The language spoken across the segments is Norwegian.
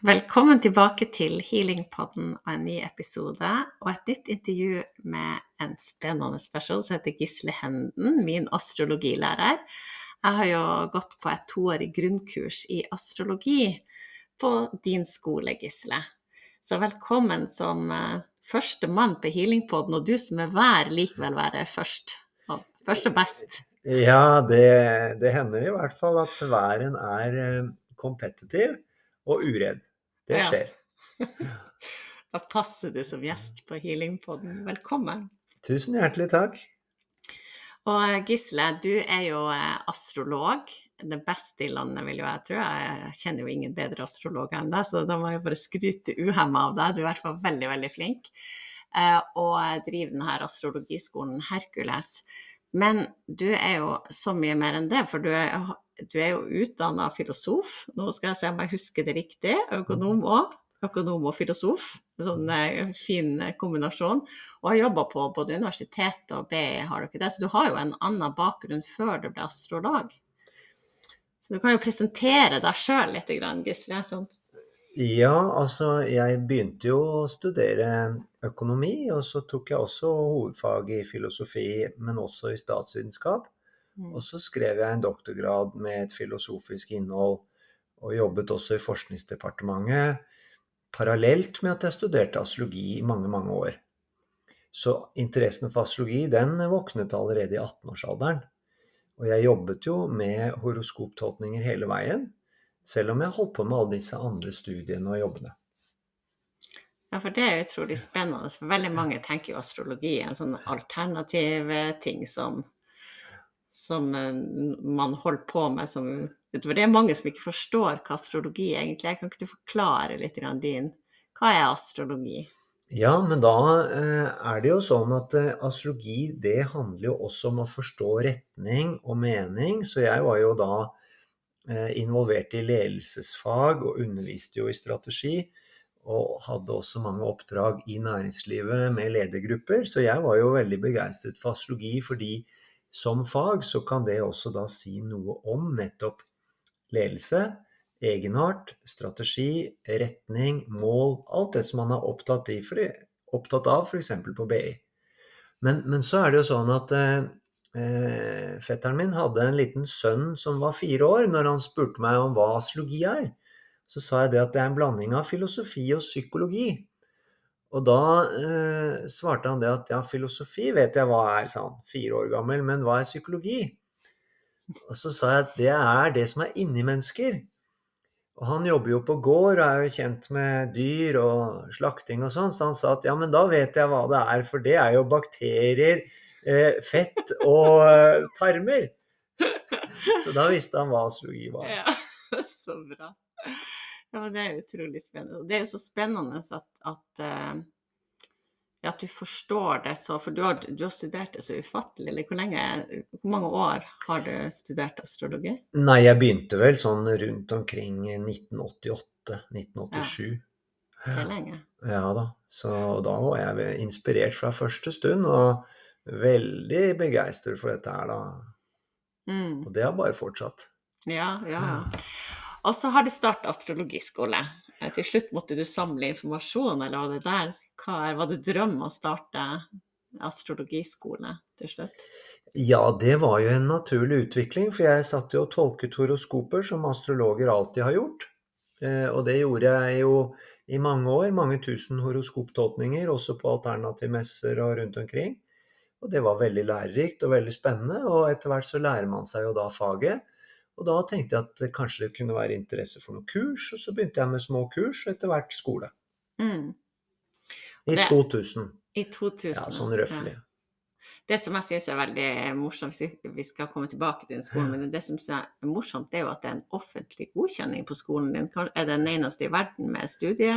Velkommen tilbake til Healingpodden og en ny episode og et nytt intervju med en spennende person som heter Gisle Henden, min astrologilærer. Jeg har jo gått på et toårig grunnkurs i astrologi på din skole, Gisle. Så velkommen som uh, første mann på Healingpodden, og du som er vær, likevel være først. Og, først og best. Ja, det, det, hender i hvert fall at væren er uh, kompetitiv og uredd. Det skjer. Ja. da passer du som gjest på Healingpodden. Velkommen. Tusen hjertelig takk. Og eh, Gisle, du er jo eh, astrolog. Det beste i landet, vil jo jeg tro. Jeg kjenner jo ingen bedre astrologer enn deg, så da må jeg bare skryte uhemma av deg. Du er i hvert fall veldig, veldig flink. Eh, og driver denne astrologiskolen Hercules. Men du er jo så mye mer enn det, for du du er jo utdanna filosof. Nå skal jeg se om jeg husker det riktig. Økonom òg. Økonom og filosof. En sånn eh, fin kombinasjon. Og har jobba på både universitet og BI, har du ikke det? Så du har jo en annen bakgrunn før du ble astrolog. Så du kan jo presentere deg sjøl litt, Gisle. Sånn. Ja, altså jeg begynte jo å studere økonomi, og så tok jeg også hovedfag i filosofi, men også i statsvitenskap. Mm. Og så skrev jeg en doktorgrad med et filosofisk innhold, og jobbet også i Forskningsdepartementet parallelt med at jeg studerte astrologi i mange, mange år. Så interessen for astrologi den våknet allerede i 18-årsalderen. Og jeg jobbet jo med horoskoptolkninger hele veien, selv om jeg holdt på med alle disse andre studiene og jobbene. Ja, for det er utrolig spennende. For veldig mange tenker jo astrologi er en sånn alternativ ting som som eh, man holder på med som det er mange som ikke forstår hva astrologi egentlig er. Kan ikke du forklare litt din Hva er astrologi? Ja, men da eh, er det jo sånn at eh, astrologi det handler jo også om å forstå retning og mening. Så jeg var jo da involvert i ledelsesfag og underviste jo i strategi. Og hadde også mange oppdrag i næringslivet med ledergrupper. Så jeg var jo veldig begeistret for astrologi fordi som fag så kan det også da si noe om nettopp ledelse, egenart, strategi, retning, mål, alt det som man er opptatt, i, for, opptatt av f.eks. på BI. Men, men, så er det jo sånn at eh, eh, fetteren min hadde en liten sønn som var fire år. Når han spurte meg om hva astrologi er, så sa jeg det at det er en blanding av filosofi og psykologi. Og da eh, svarte han det at ja, filosofi vet jeg hva er, sa han. Fire år gammel. Men hva er psykologi? Og så sa jeg at det er det som er inni mennesker. Og han jobber jo på gård og er jo kjent med dyr og slakting og sånn, så han sa at ja, men da vet jeg hva det er, for det er jo bakterier, eh, fett og eh, tarmer. Så da visste han hva psykologi var. Ja, så bra. Ja, det er utrolig spennende. Det er jo så spennende at, at, uh, at du forstår det så For du har, du har, studert det så ufattelig. Eller hvor, lenge, hvor mange år har du studert astrologi? Nei, jeg begynte vel sånn rundt omkring 1988-1987. Ja. Det er lenge. Ja da. Så da var jeg inspirert fra første stund, og veldig begeistret for dette her, da. Mm. Og det har bare fortsatt. Ja, ja. ja. Og så har du starta astrologiskole. Eh, til slutt måtte du samle informasjon, eller var det der? Hva er, var det drøm å starte astrologiskole til slutt? Ja, det var jo en naturlig utvikling, for jeg satt jo og tolket horoskoper, som astrologer alltid har gjort. Eh, og det gjorde jeg jo i mange år, mange tusen horoskoptolkninger, også på alternativmesser og rundt omkring. Og det var veldig lærerikt og veldig spennende, og etter hvert så lærer man seg jo da faget. Og da tenkte jeg at kanskje det kunne være interesse for noen kurs, og så begynte jeg med små kurs, og etter hvert skole. Mm. I det, 2000. I 2000. Ja, sånn røftlig. Ja. Det som jeg syns er veldig morsomt, vi skal komme tilbake til den skolen, men det som er morsomt, det er jo at det er en offentlig godkjenning på skolen din. Er det den eneste i verden med studie?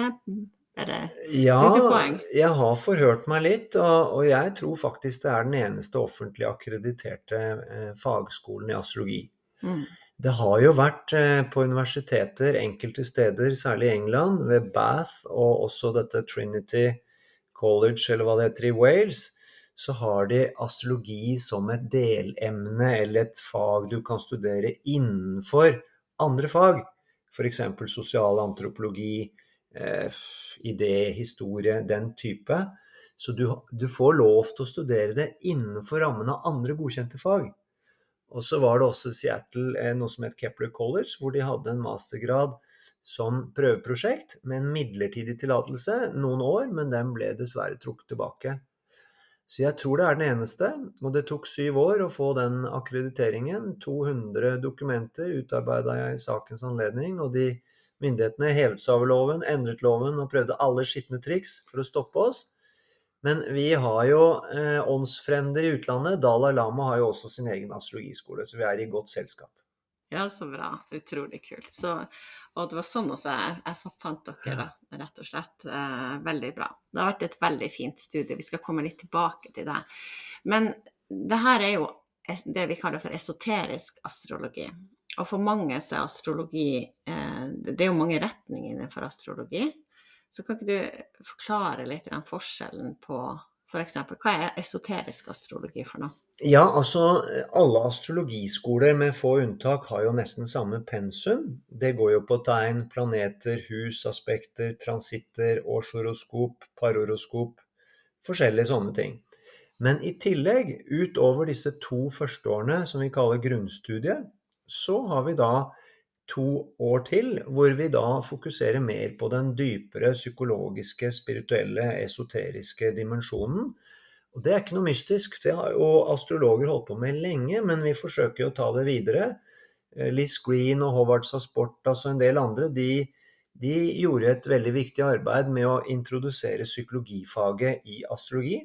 Det ja, studiepoeng? Jeg har forhørt meg litt, og, og, jeg tror faktisk det er den eneste offentlig akkrediterte eh, fagskolen i astrologi. Mm. Det har jo vært eh, på universiteter enkelte steder, særlig i England, ved Bath og også dette Trinity College, eller hva det heter, i Wales, så har de astrologi som et delemne eller et fag du kan studere innenfor andre fag. F.eks. sosial antropologi, eh, idé, historie, den type. Så du, du, får lov til å studere det innenfor rammen av andre godkjente fag. Og så var det også Seattle eh, noe som het Kepler College, hvor de hadde en mastergrad som prøveprosjekt med en midlertidig tillatelse noen år, men den ble dessverre trukket tilbake. Så jeg tror det er den eneste, og det tok syv år å få den akkrediteringen. 200 dokumenter utarbeida jeg i sakens anledning, og de myndighetene hevet seg over loven, endret loven og prøvde alle skitne triks for å stoppe oss. Men vi har jo eh, åndsfrender i utlandet. Dalai Lama har jo også sin egen astrologiskole, så vi er i godt selskap. Ja, så bra. Utrolig kult. Så, og det var sånn også jeg, jeg fant dere, da, rett og slett. Eh, veldig bra. Det har vært et veldig fint studie. Vi skal komme litt tilbake til det. Men det her er jo det vi kaller for esoterisk astrologi. Og for mange så er astrologi eh, Det er jo mange retninger innenfor astrologi. Så kan ikke du forklare litt den forskjellen på f.eks. Hva er esoterisk astrologi for noe? Ja, altså alle astrologiskoler med få unntak har jo nesten samme pensum. Det går jo på tegn, planeter, hus, aspekter, transitter, årshoroskop, parhoroskop, forskjellige sånne ting. Men i tillegg, utover disse to førsteårene som vi kaller grunnstudiet, så har vi da to år til, hvor vi da fokuserer mer på den dypere psykologiske, spirituelle, esoteriske dimensjonen. Og det er ikke noe mystisk. Det har jo astrologer holdt på med lenge, men vi forsøker å ta det videre. Eh, Liz Green og Howard Sasportas og en del andre de, de gjorde et veldig viktig arbeid med å introdusere psykologifaget i astrologi.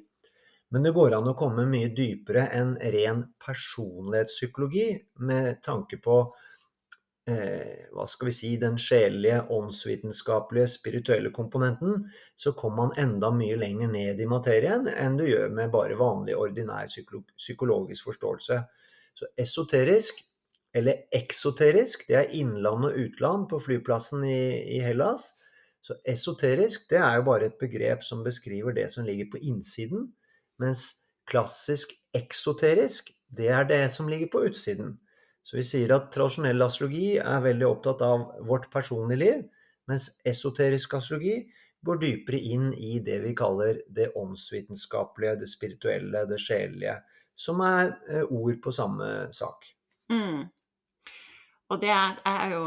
Men det går an å komme mye dypere enn ren personlighetspsykologi med tanke på eh, hva skal vi si, den sjelelige, åndsvitenskapelige, spirituelle komponenten, så kommer man enda mye lenger ned i materien enn du gjør med bare vanlig, ordinær psykologisk forståelse. Så esoterisk, eller eksoterisk, det er innland og utland på flyplassen i, i Hellas. Så esoterisk, det er jo bare et begrep som beskriver det som ligger på innsiden. Mens klassisk eksoterisk, det er det som ligger på utsiden. Så vi sier at tradisjonell astrologi er veldig opptatt av vårt personlige liv, mens esoterisk astrologi går dypere inn i det vi kaller det åndsvitenskapelige, det spirituelle, det sjelelige, som er eh, ord på samme sak. Mm. Og det jeg, jo,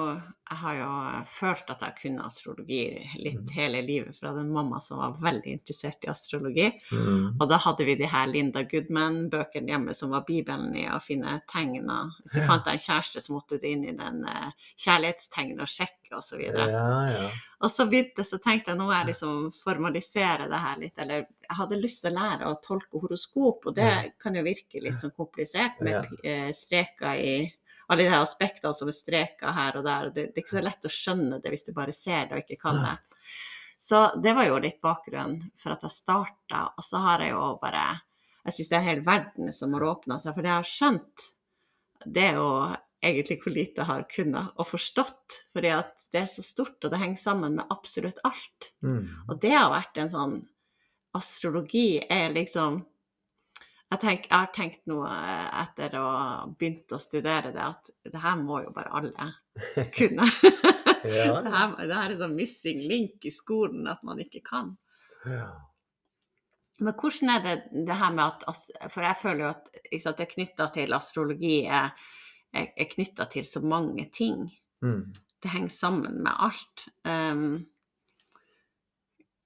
jeg har jo følt at jeg kunne astrologi litt mm. hele livet fra den mamma som var veldig interessert i astrologi. Mm. Og da hadde vi de her Linda Goodman-bøkene hjemme som var Bibelen i å finne tegner. Hvis du ja. fant deg en kjæreste, så måtte du inn i den uh, kjærlighetstegnet og sjekke osv. Og, ja, ja. og så begynte så tenkte jeg nå må jeg liksom formalisere det her litt. Eller jeg hadde lyst til å lære å tolke horoskop, og det kan jo virke litt sånn komplisert med uh, streker i alle de aspektene som er streka her og der. Det, det, er ikke så lett å skjønne det hvis du bare ser det og ikke kan det. Så det var jo litt bakgrunnen for at jeg starta. Og så har jeg jo bare Jeg syns det er en hel verden som har åpna seg. For det jeg har skjønt, det er jo egentlig hvor lite jeg har kunnet og forstått. Fordi at det er så stort, og det henger sammen med absolutt alt. Mm. Og det har vært en sånn Astrologi er liksom jeg, tenk, jeg, har tenkt nå eh, etter å ha begynt å studere det, at det her må jo bare alle kunne. ja. det, her, det, her, er sånn missing link i skolen at man ikke kan. Ja. Men hvordan er det det her med at For jeg føler jo at sant, det er knytta til astrologi er, er, knytta til så mange ting. Mm. Det henger sammen med alt. Um,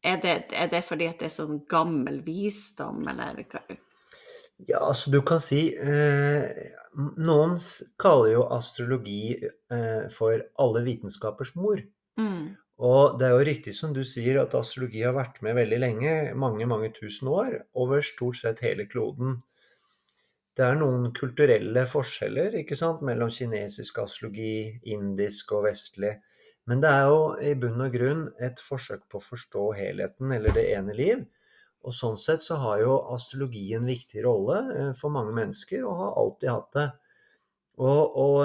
er, det, er, det, fordi at det er sånn gammel visdom, eller ja, altså du kan si eh, Noen kaller jo astrologi eh, for alle vitenskapers mor. Mm. Og det er jo riktig som du sier, at astrologi har vært med veldig lenge, mange, mange tusen år, over stort sett hele kloden. Det er noen kulturelle forskjeller ikke sant, mellom kinesisk astrologi, indisk og vestlig. Men det er jo i bunn og grunn et forsøk på å forstå helheten, eller det ene liv. Og sånn sett så har jo astrologi en viktig rolle eh, for mange mennesker, og har alltid hatt det. Og, og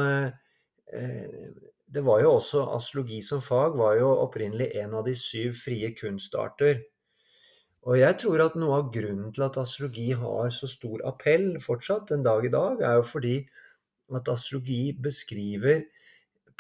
eh, det var jo også Astrologi som fag var jo opprinnelig en av de syv frie kunstarter. Og jeg tror at noe av grunnen til at astrologi har så stor appell fortsatt en dag i dag, er jo fordi at astrologi beskriver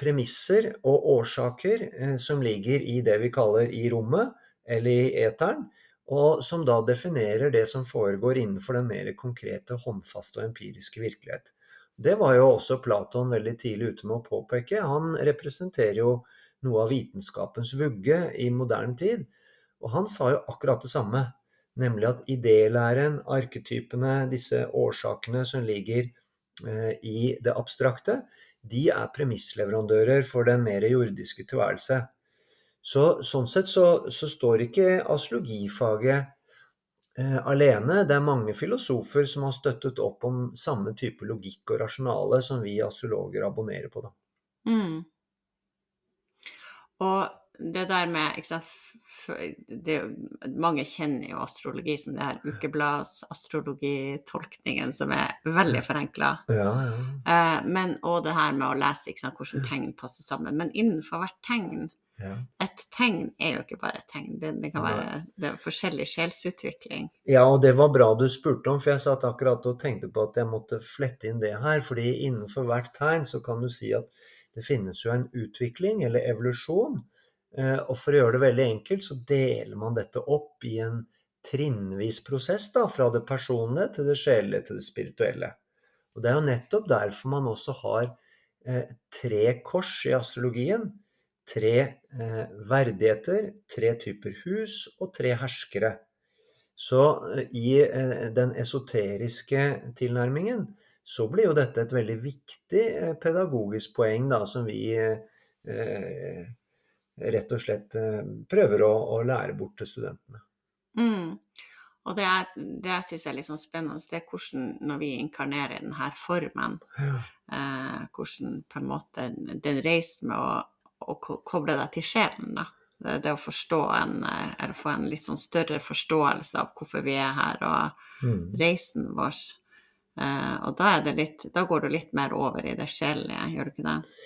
premisser og årsaker eh, som ligger i det vi kaller i rommet, eller i eteren, og som da definerer det som foregår innenfor den mer konkrete, håndfaste og empiriske virkelighet. Det var jo også Platon veldig tidlig ute med å påpeke. Han representerer jo noe av vitenskapens vugge i moderne tid. Og han sa jo akkurat det samme, nemlig at idélæren, arketypene, disse årsakene som ligger eh, i det abstrakte, de er premissleverandører for den mer jordiske tilværelse. Så, sånn sett så, så står ikke astrologifaget eh, alene. Det er mange filosofer som har støttet opp om samme type logikk og rasjonale som vi astrologer abonnerer på. Da. Mm. Og det der med ikke det, Mange kjenner jo astrologi som det her ukebladsastrologitolkningen som er veldig forenkla. Ja, ja. Eh, men, det her med å lese sant, hvordan tegn passer sammen. Men innenfor hvert tegn ja. Et tegn er jo ikke bare et tegn, det, det kan være det forskjellig sjelsutvikling. Ja, og det var bra du spurte om, for jeg satt akkurat og tenkte på at jeg måtte flette inn det her. fordi innenfor hvert tegn så kan du si at det finnes jo en utvikling, eller evolusjon. Eh, og for å gjøre det veldig enkelt, så deler man dette opp i en trinnvis prosess, da, fra det personlige til det sjelelige til det spirituelle. Og det er jo nettopp derfor man også har eh, tre kors i astrologien. Tre eh, verdigheter, tre typer hus og tre herskere. Så eh, i eh, den esoteriske tilnærmingen så blir jo dette et veldig viktig eh, pedagogisk poeng da, som vi rett og slett eh, prøver å, å lære bort til studentene. Mm. Og det, er, det jeg syns er litt sånn spennende, det er hvordan når vi inkarnerer denne formen, Ja. eh, hvordan på en måte den reisen med å, å koble deg til sjelen, da. Det, det å forstå en, eh, eller få en litt sånn større forståelse av hvorfor vi er her, og Mm. reisen vår. Eh, og da, er det litt, da går du litt mer over i det sjelelige, gjør du ikke det?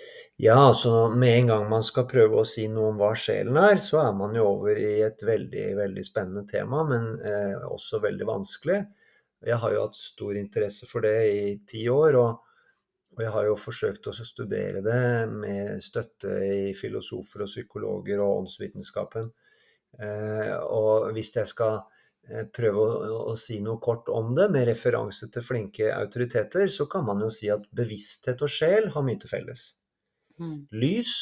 Ja, altså med en gang man skal prøve å si noe om hva sjelen er, så er man jo over i et veldig, veldig spennende tema, men eh, også veldig vanskelig. Jeg har jo hatt stor interesse for det i ti år, og, og jeg har jo forsøkt å studere det med støtte i filosofer og psykologer og åndsvitenskapen. Eh, og hvis jeg skal eh, prøve å, å si noe kort om det, med referanse til flinke autoriteter, så kan man jo si at bevissthet og sjel har mye til felles. Mm. Lys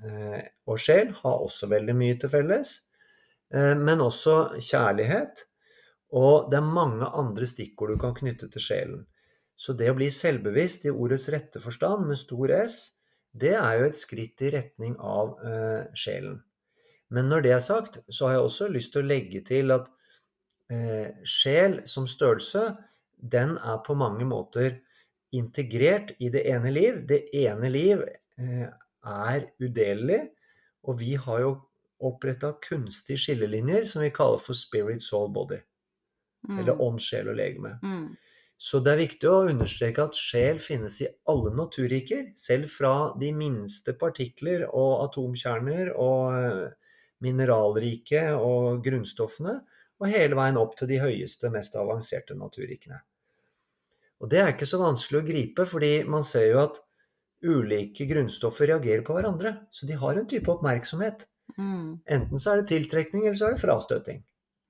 eh, og sjel har også veldig mye til felles, men også kjærlighet. Og det er mange andre stikkord du kan knytte til sjelen. Så det å bli selvbevisst i ordets rette forstand, med stor S, det er jo et skritt i retning av eh, sjelen. Men når det er sagt, så har jeg også lyst til å legge til at eh, sjel som størrelse, den er på mange måter integrert i det ene liv. Det ene liv eh, er udelelig, og vi har jo oppretta kunstige skillelinjer som vi kaller for spirit, soul, body. Mm. Eller ånd, sjel og legeme. Mm. Så det er viktig å understreke at sjel finnes i alle naturriker, selv fra de minste partikler og atomkjerner og eh, mineralrike og grunnstoffene, og hele veien opp til de høyeste, mest avanserte naturrikene. Og det er ikke så vanskelig å gripe, fordi man ser jo at ulike grunnstoffer reagerer på hverandre, så de har en type oppmerksomhet. Mm. Enten så er det tiltrekning, eller så er det frastøting.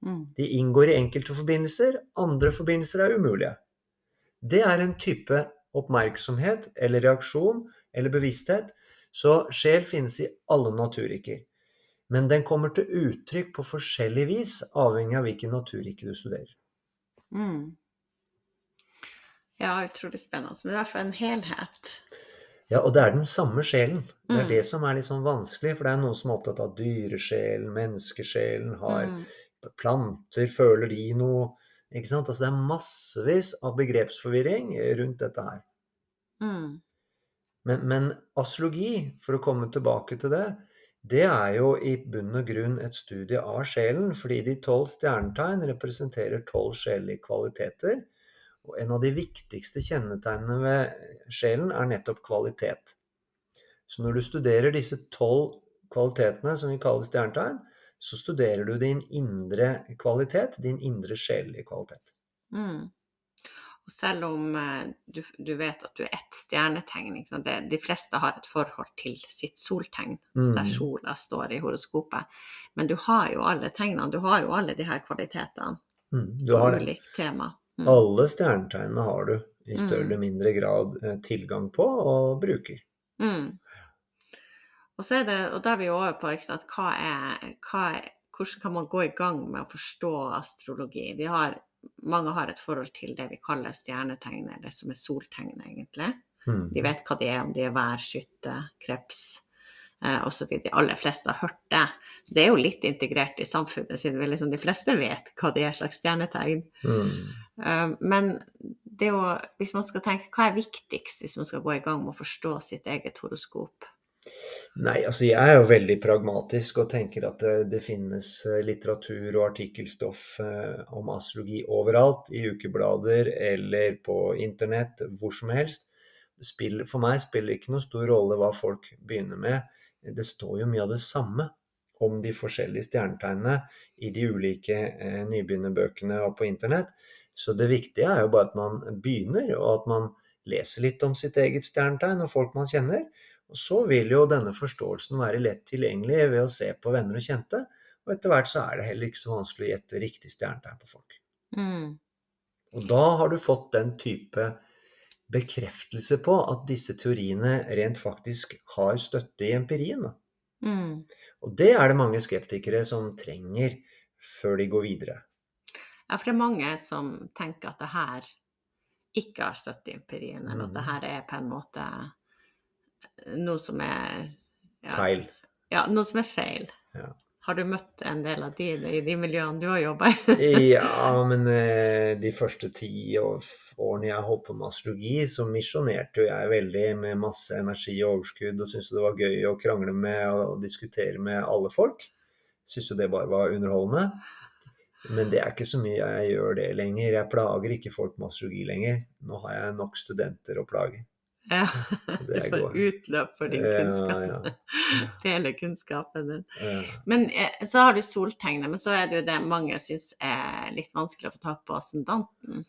Mm. De inngår i enkelte forbindelser, andre forbindelser er umulige. Det er en type oppmerksomhet eller reaksjon eller bevissthet. Så sjel finnes i alle naturriker. Men den kommer til uttrykk på forskjellig vis, avhengig av hvilken naturrike du studerer. Mm. Ja, utrolig spennende. Men det er i hvert fall en helhet. Ja, og det er den samme sjelen. Det er Mm. det som er litt sånn vanskelig, for det er noen som er opptatt av dyresjelen, menneskesjelen, har Mm. planter, føler de noe Ikke sant? Altså det er massevis av begrepsforvirring rundt dette her. Mm. Men, men astrologi, for å komme tilbake til det, det er jo i bunn og grunn et studie av sjelen, fordi de tolv stjernetegn representerer tolv sjelelige kvaliteter. Og en av de viktigste kjennetegnene ved sjelen er nettopp kvalitet. Så når du studerer disse tolv kvalitetene som vi kaller stjernetegn, så studerer du din indre kvalitet, din indre sjelelige kvalitet. Mm. Og selv om eh, du, du vet at du er ett stjernetegn? Det, De fleste har et forhold til sitt soltegn, mm. der Mm. sola står i horoskopet. Men du har jo alle tegnene, du har jo alle de her kvalitetene Mm, du har det. tema. Mm. Alle stjernetegnene har du i større Mm. eller mindre grad eh, tilgang på og bruker. Mm. Og så er det, og da er vi over på liksom, at hva er, hva er, hvordan kan man gå i gang med å forstå astrologi? Vi har, mange har et forhold til det vi kaller stjernetegn, eller som er soltegn, egentlig. Mm. De vet hva de er, om de er vær, skytte, kreps eh, osv. De aller fleste har hørt det. Så det er jo litt integrert i samfunnet, siden liksom, de fleste vet hva de er slags stjernetegn. Mm. Eh, men det er jo, hvis man skal tenke, hva er viktigst hvis man skal gå i gang med å forstå sitt eget horoskop? Nei, altså jeg er jo veldig pragmatisk og tenker at det, det finnes eh, litteratur og artikkelstoff eh, om astrologi overalt, i ukeblader eller på internett, hvor som helst. Spill, for meg spiller det ikke noen stor rolle hva folk begynner med. Det står jo mye av det samme om de forskjellige stjernetegnene i de ulike eh, nybegynnerbøkene og på internett. Så det viktige er jo bare at man begynner, og at man leser litt om sitt eget stjernetegn og folk man kjenner. Og så vil jo denne forståelsen være lett tilgjengelig ved å se på venner og kjente. Og etter hvert så er det heller ikke så vanskelig å gjette riktig stjernetegn på folk. Mm. Og da har du fått den type bekreftelse på at disse teoriene rent faktisk har støtte i empirien. Mm. Og det er det mange skeptikere som trenger før de går videre. Ja, for det er mange som tenker at det her ikke har støtte i empirien, eller at det Mhm. her er på en måte noe som er ja, Feil. Ja, noe som er feil. Ja. Har du møtt en del av de i de miljøene du har jobba i? Ja, men eh, de første ti årene jeg holdt på med astrologi, så misjonerte jo jeg veldig med masse energi og overskudd, og syntes det var gøy å krangle med og diskutere med alle folk. Syntes jo det bare var underholdende. Men det er ikke så mye jeg gjør det lenger. Jeg plager ikke folk med astrologi lenger. Nå har jeg nok studenter å plage. Ja, du får utløp for din kunnskap. ja. Dele kunnskapen din. Ja. Men eh, så har du soltegnet, men så er det jo det mange syns er litt vanskelig å få tak på ascendanten.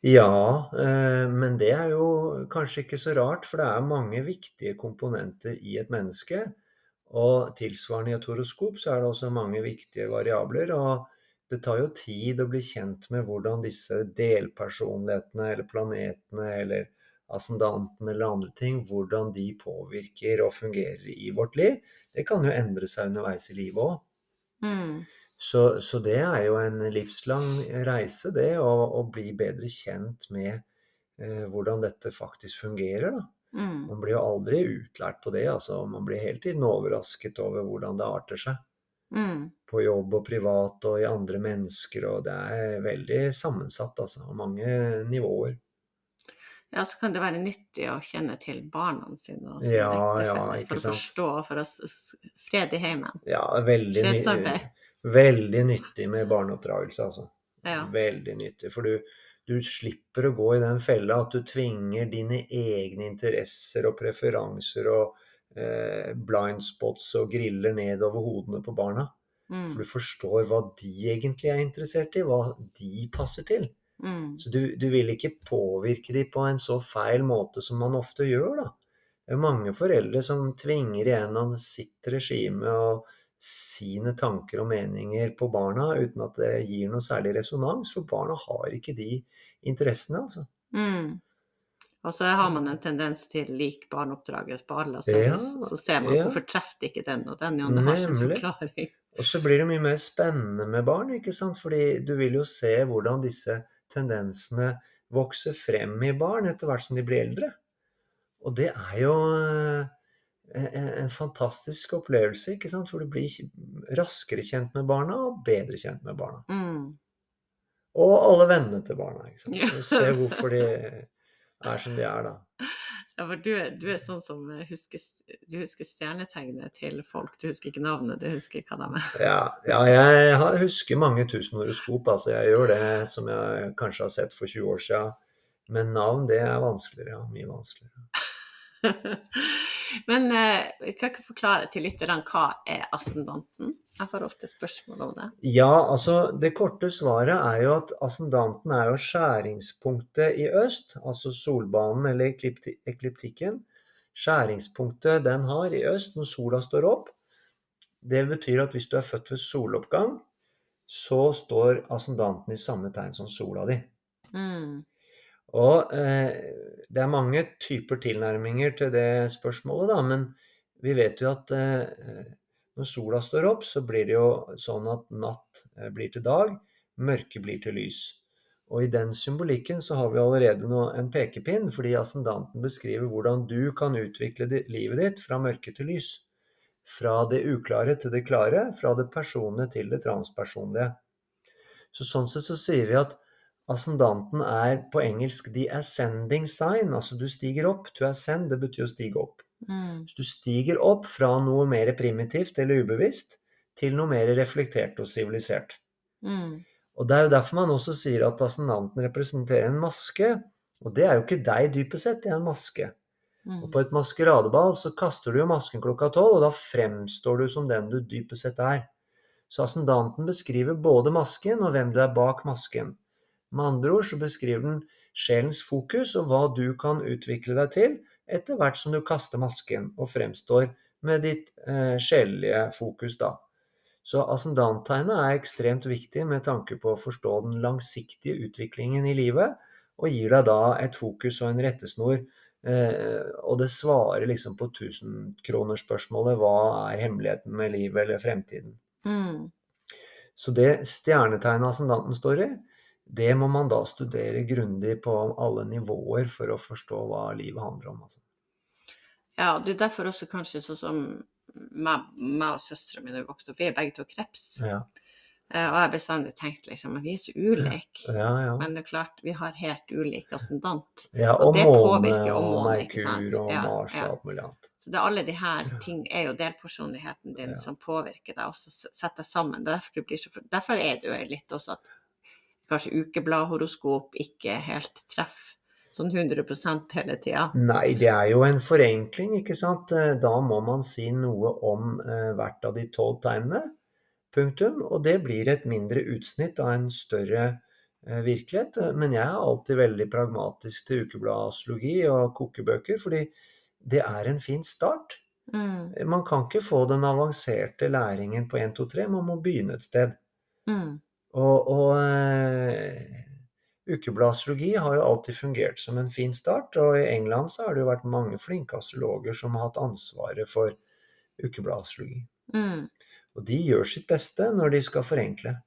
Ja, eh, men det er jo kanskje ikke så rart, for det er mange viktige komponenter i et menneske. Og tilsvarende i et horoskop så er det også mange viktige variabler. Og det tar jo tid å bli kjent med hvordan disse delpersonlighetene eller planetene eller ascendantene eller andre ting, hvordan de påvirker og fungerer i vårt liv. Det kan jo endre seg underveis i livet òg. Mm. Så, så det er jo en livslang reise, det, å, å bli bedre kjent med eh, hvordan dette faktisk fungerer. da. Mm. Man blir jo aldri utlært på det. altså Man blir hele tiden overrasket over hvordan det arter seg. Mm. På jobb og privat og i andre mennesker, og det er veldig sammensatt, altså. Og mange nivåer. Ja, så kan det være nyttig å kjenne til barna sine. og så Ja, ja, ikke For å forstå, for å fred i heimen. Ja, veldig, ny, veldig nyttig med barneoppdragelse, altså. Ja. Veldig nyttig. For du, du slipper å gå i den fella at du tvinger dine egne interesser og preferanser og eh, blind spots og griller ned over hodene på barna. Mm. For du forstår hva de egentlig er interessert i, hva de passer til. Mm. Så du, du vil ikke påvirke dem på en så feil måte som man ofte gjør, da. Det er mange foreldre som tvinger igjennom sitt regime og sine tanker og meninger på barna uten at det gir noe særlig resonans, for barna har ikke de interessene, altså. Mm. Og så har man en tendens til lik barneoppdragelse på alle, så, Ja, så ser man ja. hvorfor treffer ikke den og den, og det har forklaring. Og så blir det mye mer spennende med barn, ikke sant? Fordi du vil jo se hvordan disse tendensene vokser frem i barn etter hvert som de blir eldre. Og det er jo eh, en, fantastisk opplevelse, ikke sant? For du blir raskere kjent med barna og bedre kjent med barna. Mm. Og alle vennene til barna, ikke sant. Ja. Og se hvorfor de er som de er, da. Ja, for du du er sånn som husker, du husker stjernetegnet til folk. Du husker ikke navnet, du husker hva de er. Ja, ja jeg husker mange tusen horoskop, altså jeg gjør det som jeg kanskje har sett for 20 år siden. Men navn, det er vanskeligere, ja. Mye vanskeligere. Men eh, jeg kan ikke forklare til lytterne hva er ascendanten? Jeg får ofte spørsmål om det. Ja, altså det korte svaret er jo at ascendanten er jo skjæringspunktet i øst, altså solbanen eller ekliptikken. Skjæringspunktet den har i øst når sola står opp. Det betyr at hvis du er født ved soloppgang, så står ascendanten i samme tegn som sola di. Mm. Og eh, det er mange typer tilnærminger til det spørsmålet, da, men vi vet jo at eh, når sola står opp, så blir det jo sånn at natt eh, blir til dag, mørke blir til lys. Og i den symbolikken så har vi allerede nå en pekepinn, fordi ascendanten beskriver hvordan du kan utvikle livet ditt fra mørke til lys. Fra det uklare til det klare, fra det personlige til det transpersonlige. Så sånn sett så sier vi at Ascendanten er på engelsk 'the ascending sign', altså du stiger opp. To ascend, det betyr å stige opp. Mm. Så du stiger opp fra noe mer primitivt eller ubevisst til noe mer reflektert og sivilisert. Mm. Og det er jo derfor man også sier at ascendanten representerer en maske. Og det er jo ikke deg dypest sett, det er en maske. Mm. Og på et maskeradeball så kaster du jo masken klokka tolv, og da fremstår du som den du dypest sett er. Så ascendanten beskriver både masken og hvem du er bak masken. Med andre ord så beskriver den sjelens fokus og hva du kan utvikle deg til etter hvert som du kaster masken og fremstår med ditt eh, sjelelige fokus, da. Så ascendanttegnet er ekstremt viktig med tanke på å forstå den langsiktige utviklingen i livet, og gir deg da et fokus og en rettesnor. Eh, og det svarer liksom på tusenkronerspørsmålet hva er hemmeligheten med livet eller fremtiden. Mm. Så det stjernetegnet ascendanten står i, det må man da studere grundig på alle nivåer for å forstå hva livet handler om. Altså. Ja, det er derfor også kanskje sånn som meg, meg og søstera mi da vi vokste opp, vi er begge to kreps. Ja. Eh, og jeg har bestandig tenkt liksom at vi er så ulike. Ja, ja. Men det er klart, vi har helt ulik ascendant. ja og og det måne påvirker og måne, Merkur sant? og Ja, Mars og alt mulig annet. Så det er alle de her ting er jo delpersonligheten din som påvirker deg, og så setter deg sammen. Det er Derfor, blir så, derfor er det jo litt også at kanskje ukebladhoroskop ikke helt treffer sånn 100% hele tida. Nei, det er jo en forenkling, ikke sant. Eh, Da må man si noe om eh, hvert av de tolv tegnene. Punktum. Og det blir et mindre utsnitt av en større eh, virkelighet. Men jeg er alltid veldig pragmatisk til ukebladastrogi og kokebøker, fordi det er en fin start. Mm, Man kan ikke få den avanserte læringen på 1, 2, 3, man må begynne et sted. mm, Og, og eh, ukebladsastrologi har jo alltid fungert som en fin start, og i England så har det jo vært mange flinke astrologer som har hatt ansvaret for ukebladsastrologi. mm, Og de gjør sitt beste når de skal forenkle.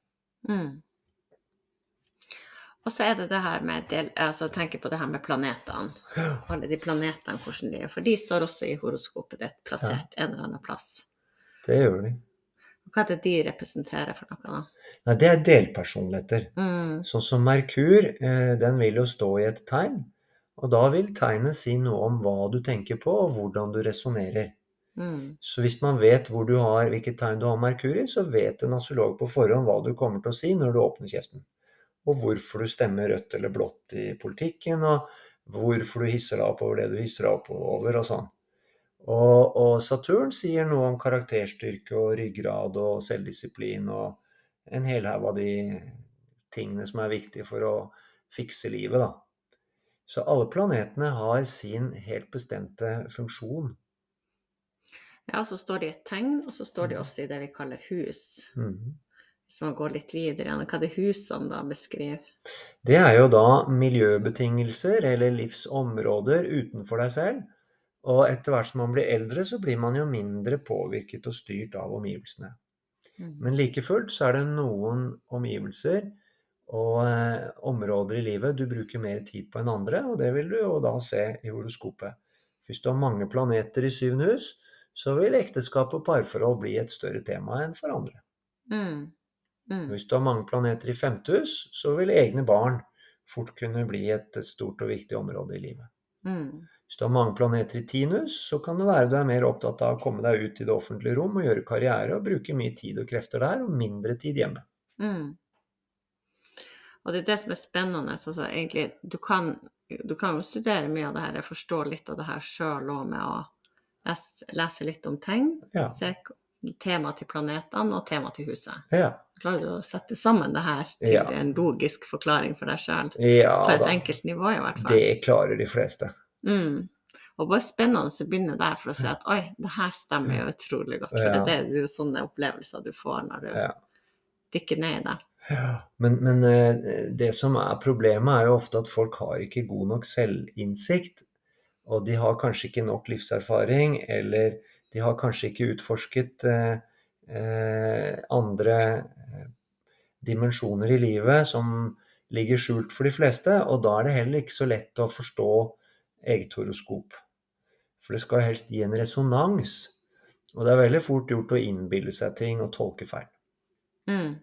mm. Og så er det det her med del, altså tenke på det her med planetene. Alle de planetene, hvordan de er. For de står også i horoskopet ditt, plassert en eller annen plass. Det gjør de. Hva er det de representerer for noe, da? Nei, det er delpersonligheter. Mm, Sånn som Merkur, eh, den vil jo stå i et tegn. Og da vil tegnet si noe om hva du tenker på, og hvordan du resonnerer. mm, Så hvis man vet hvor du har, hvilket tegn du har Merkur i, så vet en astrolog på forhånd hva du kommer til å si når du åpner kjeften. Og hvorfor du stemmer rødt eller blått i politikken, og hvorfor du hisser deg opp over det du hisser deg opp over, og sånn. Og, og Saturn sier noe om karakterstyrke og ryggrad og selvdisiplin og en hel haug av de tingene som er viktige for å fikse livet, da. Så alle planetene har sin helt bestemte funksjon. Ja, så står de i et tegn, og så står de også i det vi kaller hus. Hvis Hvis man går litt videre igjen, hva er det husene da beskriver. Det er jo da miljøbetingelser eller livsområder utenfor deg selv. Og etter hvert som man blir eldre, så blir man jo mindre påvirket og styrt av omgivelsene. Mm. Men like fullt så er det noen omgivelser og eh, områder i livet du bruker mer tid på enn andre, og det vil du jo da se i horoskopet. Hvis du har mange planeter i syvende hus, så vil ekteskap og parforhold bli et større tema enn for andre. Mm. Mm. Hvis du har mange planeter i femte hus, så vil egne barn fort kunne bli et stort og viktig område i livet. Mm. Hvis du har mange planeter i tinus, så kan det være du er mer opptatt av å komme deg ut i det offentlige rom og gjøre karriere og bruke mye tid og krefter der, og mindre tid hjemme. Mm. Og det er det som er spennende. Altså, egentlig, du, kan, du kan jo studere mye av det her, jeg forstår litt av det her sjøl òg med å lese, lese litt om ting. Ja. se tema til planetene og tema til huset. Ja. Klarer du å sette sammen det her til Ja. en logisk forklaring for deg sjøl? ja På et da. enkelt nivå, i hvert fall. Det klarer de fleste. Mm. Og bare spennende å begynne der for å se at oi, det her stemmer jo utrolig godt. For det, Ja. det er jo sånne opplevelser du får når du Ja. dykker ned i det. Ja, men, men eh, det som er problemet, er jo ofte at folk har ikke god nok selvinnsikt. Og de har kanskje ikke nok livserfaring, eller de har kanskje ikke utforsket eh, eh, andre eh, dimensjoner i livet som ligger skjult for de fleste. Og da er det heller ikke så lett å forstå eget horoskop. For det skal helst gi en resonans. Og det er veldig fort gjort å innbille seg ting og tolke feil. Mm.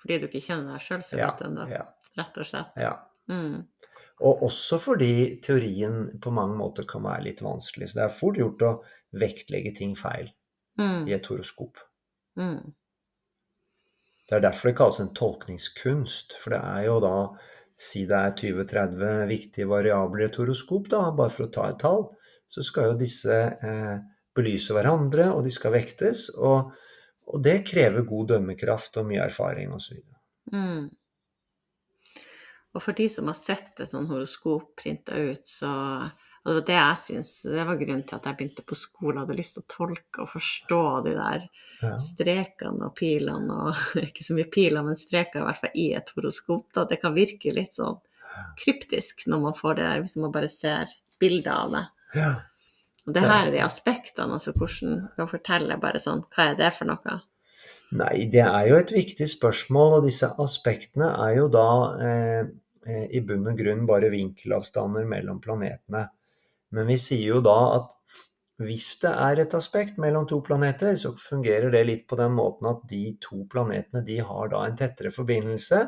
Fordi du ikke kjenner deg sjøl så Ja, ennå, ja, rett og slett. ja. Mm. Og også fordi teorien på mange måter kan være litt vanskelig. Så det er fort gjort å vektlegge ting feil Mm. i et horoskop. Mm. Det er derfor det kalles en tolkningskunst. For det er jo da Si det er 20-30 viktige variabler i et horoskop, da, bare for å ta et tall, så skal jo disse eh, belyse hverandre, og de skal vektes. Og, og det krever god dømmekraft og mye erfaring osv. Mm. Og for de som har sett et sånt horoskop printa ut, så Og det var det jeg syns Det var grunnen til at jeg begynte på skole. Hadde lyst til å tolke og forstå de der Ja. strekene og pilene og Ikke så mye piler, men streker i hvert fall i et horoskop. Da. Det kan virke litt sånn kryptisk når man får det, hvis man bare ser bilder av det. ja. Og det her er de aspektene, altså hvordan kan fortelle bare sånn Hva er det for noe? Nei, det er jo et viktig spørsmål, og disse aspektene er jo da eh, eh, i bunn og grunn bare vinkelavstander mellom planetene. Men vi sier jo da at hvis det er et aspekt mellom to planeter, så fungerer det litt på den måten at de to planetene de har da en tettere forbindelse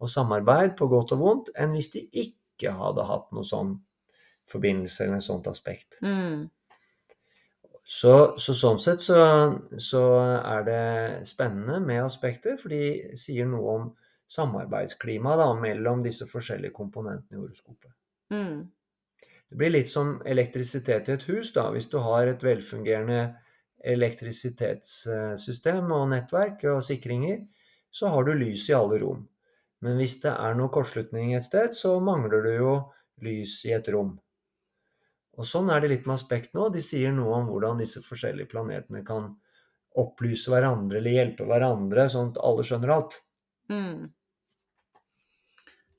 og samarbeid på godt og vondt enn hvis de ikke hadde hatt noe sånn forbindelse eller et sånt aspekt. Mm. Så, så sånn sett så, så er det spennende med aspekter, for de sier noe om samarbeidsklimaet mellom disse forskjellige komponentene i horoskopet. Mm. Det blir litt som elektrisitet i et hus. da, Hvis du har et velfungerende elektrisitetssystem og nettverk og sikringer, så har du lys i alle rom. Men hvis det er noe kortslutning et sted, så mangler du jo lys i et rom. Og sånn er det litt med aspekt nå. De sier noe om hvordan disse forskjellige planetene kan opplyse hverandre eller hjelpe hverandre, sånn at alle skjønner alt. Mm.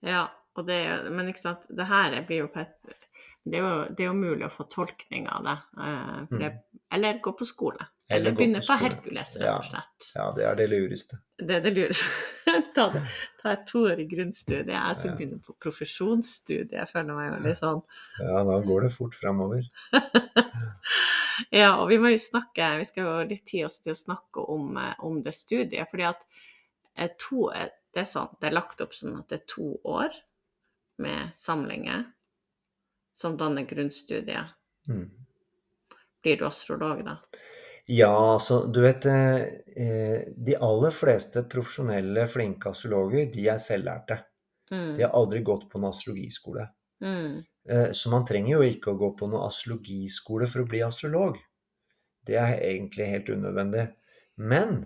Ja, det, men ikke sant, det her blir jo på et det er, jo, det er jo mulig å få tolkning av det. eh, det eller gå på skole. Mm. Eller Eller begynne på på, Herkules, rett og slett. Ja, det er det lureste. Det er det lureste. ta, det- ta et toårig grunnstudie. Jeg som Ja. begynner på profesjonsstudie. Jeg føler meg veldig sånn Ja, da går det fort framover. Ja, og vi må jo snakke Vi skal jo litt tid også til å snakke om, eh, om det studiet. fordi at eh, to, det, er sånn, det er lagt opp sånn at det er to år med samlinger som danner grunnstudiet. Mm. Blir du astrolog da? Ja, så du vet eh, eh, De aller fleste profesjonelle, flinke astrologer, de er selvlærte. Mm. De har aldri gått på en astrologiskole. Mm. Eh, Så man trenger jo ikke å gå på noen astrologiskole for å bli astrolog. Det er egentlig helt unødvendig. Men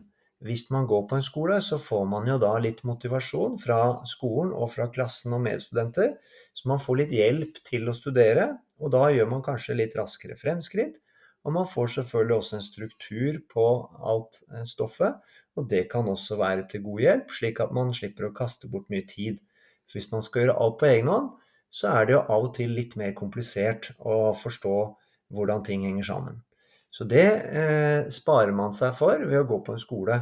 hvis man går på en skole, så får man jo da litt motivasjon fra skolen og fra klassen og medstudenter. Så man får litt hjelp til å studere, og da gjør man kanskje litt raskere fremskritt. Og man får selvfølgelig også en struktur på alt eh, stoffet, og det kan også være til god hjelp, slik at man slipper å kaste bort mye tid. Så hvis man skal gjøre alt på egen hånd, så er det jo av og til litt mer komplisert å forstå hvordan ting henger sammen. Så det eh, sparer man seg for ved å gå på en skole.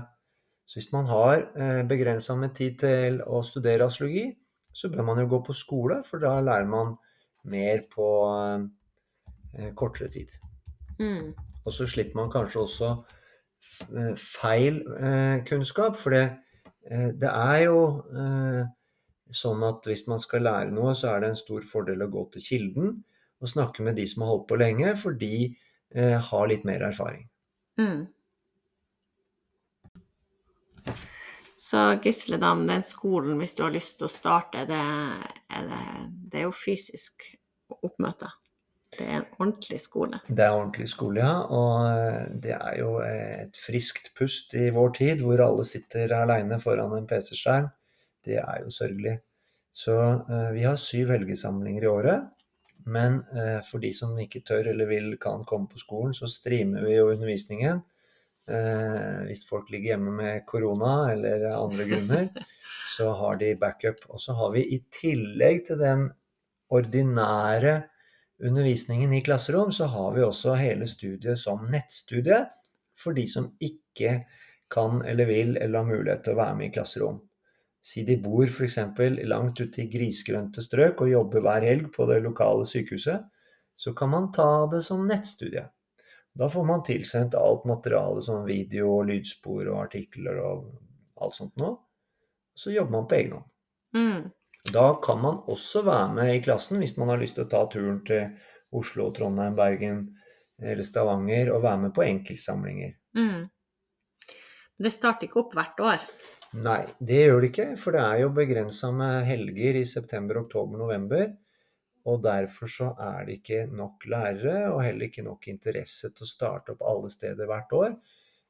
Så hvis man har eh, begrensa med tid til å studere astrologi, så bør man jo gå på skole, for da lærer man mer på eh, kortere tid. Mm. Og så slipper man kanskje også eh, feil eh, kunnskap, for det, eh, det er jo eh, sånn at hvis man skal lære noe, så er det en stor fordel å gå til kilden og snakke med de som har holdt på lenge, for de eh, har litt mer erfaring. Mm. Så Gisledam, den skolen, hvis du har lyst til å starte, det er, det, det er jo fysisk oppmøte. Det er en ordentlig skole. Det er ordentlig skole, ja. Og eh, det er jo et friskt pust i vår tid, hvor alle sitter aleine foran en PC-skjerm. Det er jo sørgelig. Så eh, vi har syv helgesamlinger i året. Men eh, for de som ikke tør eller vil kan komme på skolen, så streamer vi jo undervisningen. hvis folk ligger hjemme med korona eller andre grunner, så har de backup. Og så har vi i tillegg til den ordinære undervisningen i klasserom, så har vi også hele studiet som nettstudie for de som ikke kan eller vil eller har mulighet til å være med i klasserom. Si de bor f.eks. langt ute i grisgrønte strøk og jobber hver helg på det lokale sykehuset, så kan man ta det som nettstudie. Da får man tilsendt alt materialet som video, lydspor og artikler og alt sånt noe. Så jobber man på egen hånd. Mm. Da kan man også være med i klassen hvis man har lyst til å ta turen til Oslo, Trondheim, Bergen eller Stavanger og være med på enkeltsamlinger. Mm. Det starter ikke opp hvert år? Nei, det gjør det ikke. For det er jo begrensa med helger i september, oktober, november. Og derfor så er det ikke nok lærere, og heller ikke nok interesse til å starte opp alle steder hvert år.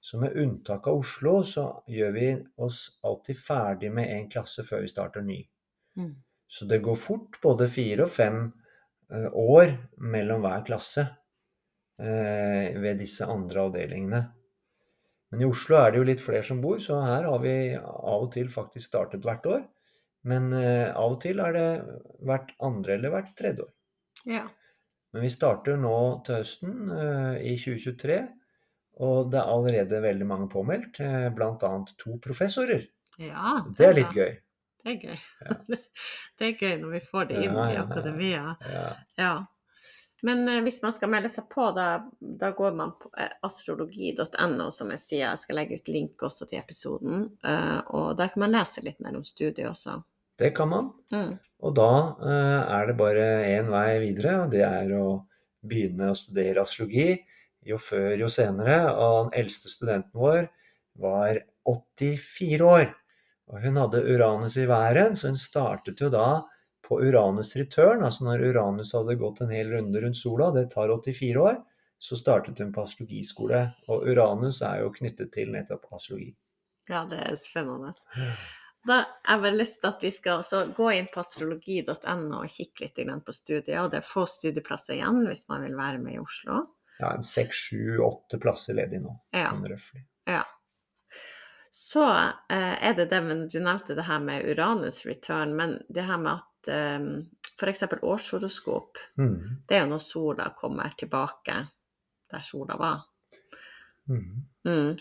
Så med unntak av Oslo, så gjør vi oss alltid ferdig med en klasse før vi starter ny. Mm. Så det går fort både fire og fem eh, år mellom hver klasse eh, ved disse andre avdelingene. Men i Oslo er det jo litt flere som bor, så her har vi av og til faktisk startet hvert år. Men eh, av og til er det hvert andre eller hvert tredje år. Ja. Men vi starter nå til høsten i 2023, og det er allerede veldig mange påmeldt, bl.a. to professorer. Ja, det, det er litt gøy. Det er gøy. Ja. det er gøy når vi får det inn i akademia. Ja. Men eh, hvis man skal melde seg på, da, da går man på eh, astrologi.no, som jeg sier. Jeg skal legge ut link også til episoden. Eh, og der kan man lese litt mer om studiet også. Det kan man. Mm. Og da er det bare én vei videre, og det er å begynne å studere astrologi. Jo før, jo senere. Og den eldste studenten vår var 84 år. Og hun hadde Uranus i været, så hun startet jo da på Uranus return, altså når Uranus hadde gått en hel runde rundt sola, det tar 84 år, så startet hun på astrologiskole. Og Uranus er jo knyttet til nettopp astrologi. Ja, det er spennende. Da har jeg lyst til at vi skal gå inn på astrologi.no og kikke litt på studiet. Og det er få studieplasser igjen hvis man vil være med i Oslo. Ja, en seks, sju, åtte plasser ledig nå. Ja. Sånn ja. Så eh, er det det, men du nevnte det her med Uranus return, men det her med at eh, f.eks. årshoroskop, mm. det er jo når sola kommer tilbake der sola var. Mm. Mm.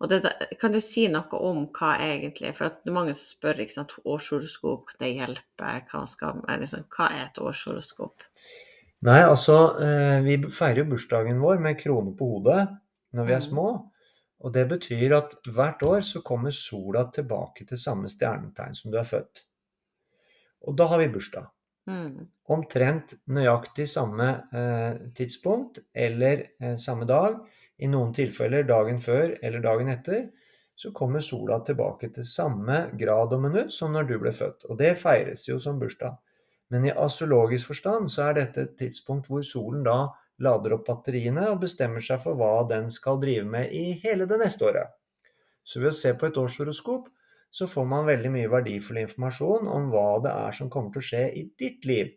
Og det, kan du si noe om hva egentlig For det er mange som spør ikke sant, årshoroskop, det hjelper, hva, skal, liksom, hva er et årshoroskop? Nei, altså, eh, vi feirer jo bursdagen vår med krone på hodet når vi er mm. små. Og det betyr at hvert år så kommer sola tilbake til samme stjernetegn som du er født. Og da har vi bursdag. Mm. Omtrent nøyaktig samme eh, tidspunkt eller eh, samme dag. I noen tilfeller dagen før eller dagen etter. Så kommer sola tilbake til samme grad og minutt som når du ble født. Og det feires jo som bursdag. Men i astrologisk forstand så er dette et tidspunkt hvor solen da lader opp batteriene og bestemmer seg for hva den skal drive med i hele det neste året. Så ved å se på et årshoroskop så får man veldig mye verdifull informasjon om hva det er som kommer til å skje i ditt liv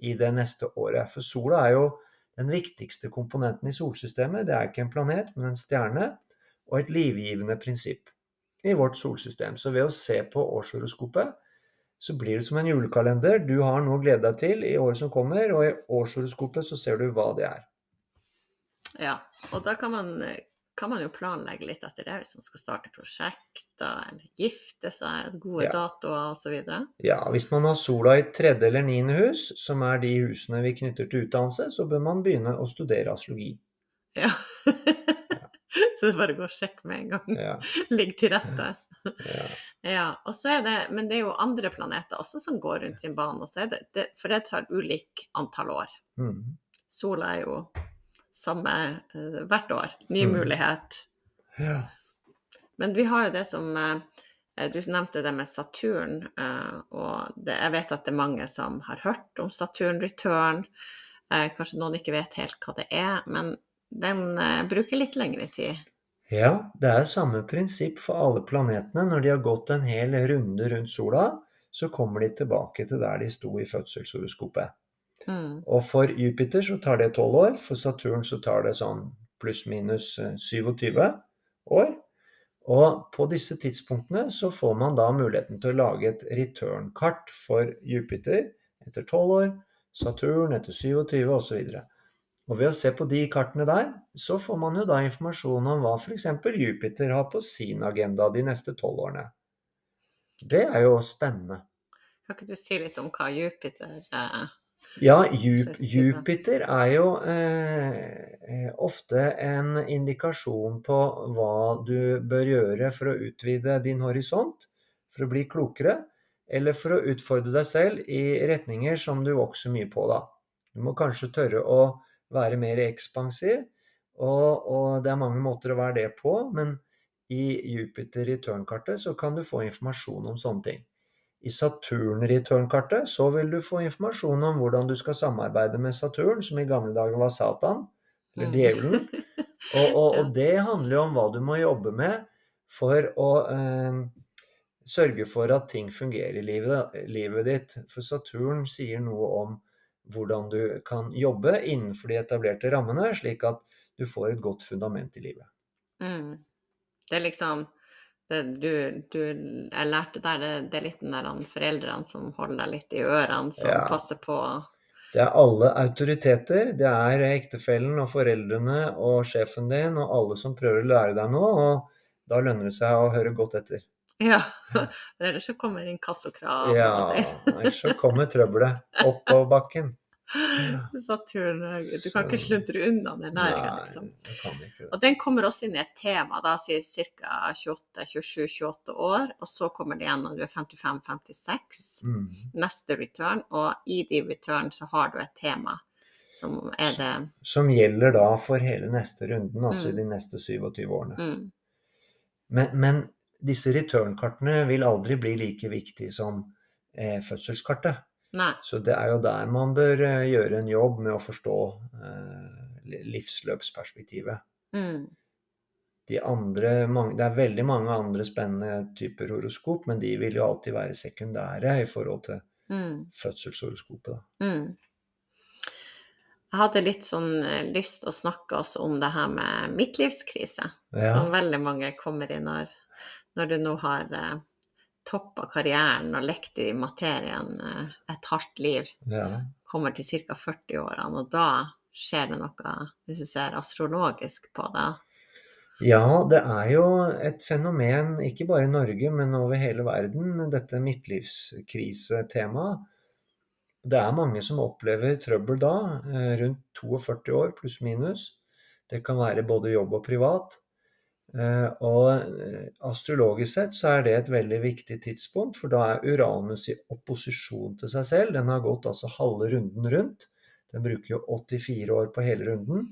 i det neste året. For sola er jo den viktigste komponenten i solsystemet. Det er ikke en planet, men en stjerne og et livgivende prinsipp i vårt solsystem. Så ved å se på årshoroskopet så blir det som en julekalender. Du har noe å glede deg til i året som kommer, og i årshoroskopet så ser du hva det er. Ja, og da kan man, kan man jo planlegge litt etter det, hvis man skal starte prosjekter eller gifte seg, gode ja. datoer osv. Ja, hvis man har sola i tredje eller niende hus, som er de husene vi knytter til utdannelse, så bør man begynne å studere astrologi. Ja. så det er bare å gå og sjekke med en gang. Ja. Ligg til rette. ja. ja. og så er det, men det er jo andre planeter også som går rundt sin bane, det, det, for det tar ulik antall år. Mm. Sola er jo samme uh, hvert år. Ny mm. mulighet. Ja. Men vi har jo det som uh, Du nevnte det med Saturn, uh, og det, jeg vet at det er mange som har hørt om Saturn return. Eh, kanskje noen ikke vet helt hva det er, men den eh, bruker litt lengre tid. Ja, det er samme prinsipp for alle planetene. Når de har gått en hel runde rundt sola, så kommer de tilbake til der de sto i fødselshoroskopet. Mm. Og for Jupiter så tar det 12 år, for Saturn så tar det sånn pluss-minus 27 år. Og på disse tidspunktene så får man da muligheten til å lage et return-kart for Jupiter etter 12 år, Saturn etter 27 osv. Og ved å se på de kartene der, så får man jo da informasjon om hva f.eks. Jupiter har på sin agenda de neste tolv årene. Det er jo spennende. Kan ikke du si litt om hva Jupiter eh, Ja, Jup Jupiter er jo eh, ofte en indikasjon på hva du bør gjøre for å utvide din horisont, for å bli klokere, eller for å utfordre deg selv i retninger som du vokser mye på, da. Du må kanskje tørre å være mer ekspansiv. Og, og, det er mange måter å være det på, men i Jupiter i tørnkartet så kan du få informasjon om sånne ting. I Saturn return-kartet så vil du få informasjon om hvordan du skal samarbeide med Saturn, som i gamle dager var Satan, eller djevelen. Og, og, og det handler jo om hva du må jobbe med for å eh, sørge for at ting fungerer i livet, livet ditt. For Saturn sier noe om hvordan du kan jobbe innenfor de etablerte rammene, slik at du får et godt fundament i livet. Mm. Det er liksom det du, du, Jeg lærte der det, det er litt den der foreldrene som holder deg litt i ørene, som ja. passer på Det er alle autoriteter. Det er ektefellen og foreldrene og sjefen din og alle som prøver å lære deg noe, og da lønner det seg å høre godt etter. Ja. Ellers så kommer inkassokrav. Ja, ellers så kommer trøbbelet på bakken. Saturn, du kan ikke sluntre unna den næringa, liksom. Og den kommer også inn i et tema, da sier ca. 27-28 år. Og så kommer det igjen når du er 55-56, mm. neste return. Og i de return så har du et tema som er det Som gjelder da for hele neste runden, altså mm. i de neste 27 årene. Mm. Men, men disse return-kartene vil aldri bli like viktige som eh, fødselskartet. Nei. Så det er jo der man bør eh, gjøre en jobb med å forstå eh, livsløpsperspektivet. Mm. De andre, det er veldig mange andre spennende typer horoskop, men de vil jo alltid være sekundære i forhold til mm. fødselshoroskopet. Mm. Jeg hadde litt sånn eh, lyst å snakke også om det her med midtlivskrise, ja. som veldig mange kommer i når når du nå har eh, toppa karrieren og lekt i materien eh, et halvt liv, ja. kommer til ca. 40-årene, og da skjer det noe, hvis du ser astrologisk på det? Ja, det er jo et fenomen, ikke bare i Norge, men over hele verden, dette midtlivskrisetemaet. Det er mange som opplever trøbbel da, eh, rundt 42 år pluss minus. Det kan være både jobb og privat. Eh, og eh, astrologisk sett så er det et veldig viktig tidspunkt, for da er Uranus i opposisjon til seg selv. Den har gått altså halve runden rundt. Den bruker jo 84 år på hele runden.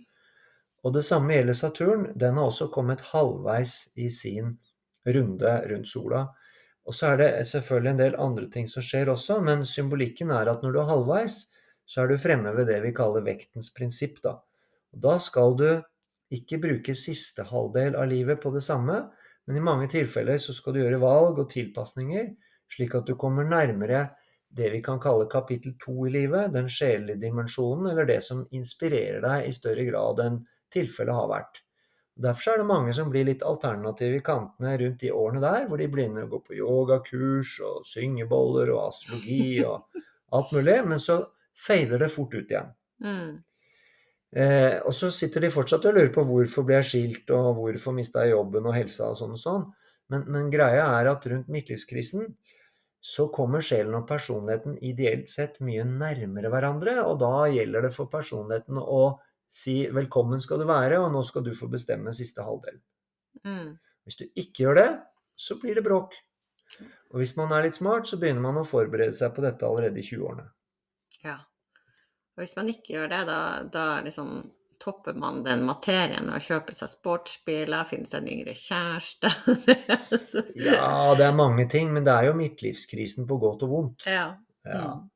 Og det samme gjelder Saturn. Den har også kommet halvveis i sin runde rundt sola. Og så er det selvfølgelig en del andre ting som skjer også, men symbolikken er at når du er halvveis, så er du fremme ved det vi kaller vektens prinsipp. Da, og da skal du ikke bruke siste halvdel av livet på det samme, men i mange tilfeller så skal du gjøre valg og tilpasninger, slik at du kommer nærmere det vi kan kalle kapittel to i livet, den sjelelige dimensjonen, eller det som inspirerer deg i større grad enn tilfellet har vært. Derfor er det mange som blir litt alternative i kantene rundt de årene der, hvor de begynner å gå på yogakurs og syngeboller og astrologi og alt mulig, men så fader det fort ut igjen. Mm. Eh, og så sitter de fortsatt og lurer på hvorfor ble jeg skilt, og hvorfor mista jeg jobben og helsa og sånn og sånn. Men, men, greia er at rundt midtlivskrisen så kommer sjelen og personligheten ideelt sett mye nærmere hverandre, og da gjelder det for personligheten å si 'velkommen skal du være', og nå skal du få bestemme siste halvdel. Mm. Hvis du ikke gjør det, så blir det bråk. Og hvis man er litt smart, så begynner man å forberede seg på dette allerede i 20-årene. Ja. Og hvis man ikke gjør det, da, da liksom topper man den materien og kjøper seg sportsbiler, finner seg en yngre kjæreste Ja, det er mange ting, men det er jo midtlivskrisen på godt og vondt. Ja. ja. Mm.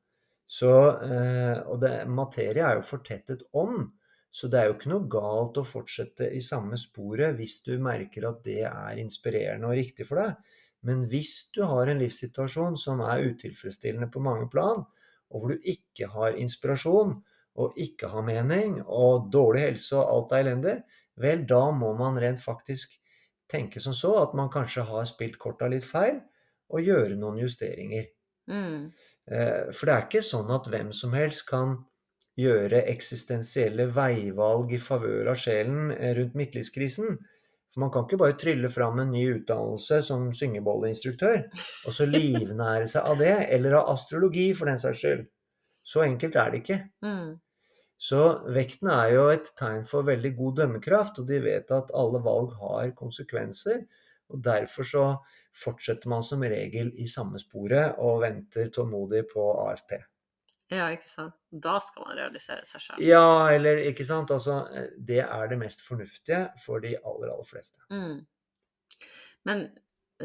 Så, eh, og det, materie er jo fortettet ånd, så det er jo ikke noe galt å fortsette i samme sporet hvis du merker at det er inspirerende og riktig for deg. Men hvis du har en livssituasjon som er utilfredsstillende på mange plan, og hvor du ikke har inspirasjon, og ikke har mening, og dårlig helse og alt er elendig, vel, da må man rent faktisk tenke som så at man kanskje har spilt korta litt feil, og gjøre noen justeringer. Mm. Eh, for det er ikke sånn at hvem som helst kan gjøre eksistensielle veivalg i favør av sjelen eh, rundt midtlivskrisen. For man kan ikke bare trylle fram en ny utdannelse som syngebolleinstruktør, og så livnære seg av det, eller av astrologi, for den saks skyld. Så enkelt er det ikke. Mm. Så vekten er jo et tegn for veldig god dømmekraft, og de vet at alle valg har konsekvenser. Og derfor så fortsetter man som regel i samme sporet og venter tålmodig på AFP. Ja, ikke sant. Da skal man realisere seg sjøl. Ja, eller ikke sant. Altså, det er det mest fornuftige for de aller, aller fleste. Mm. Men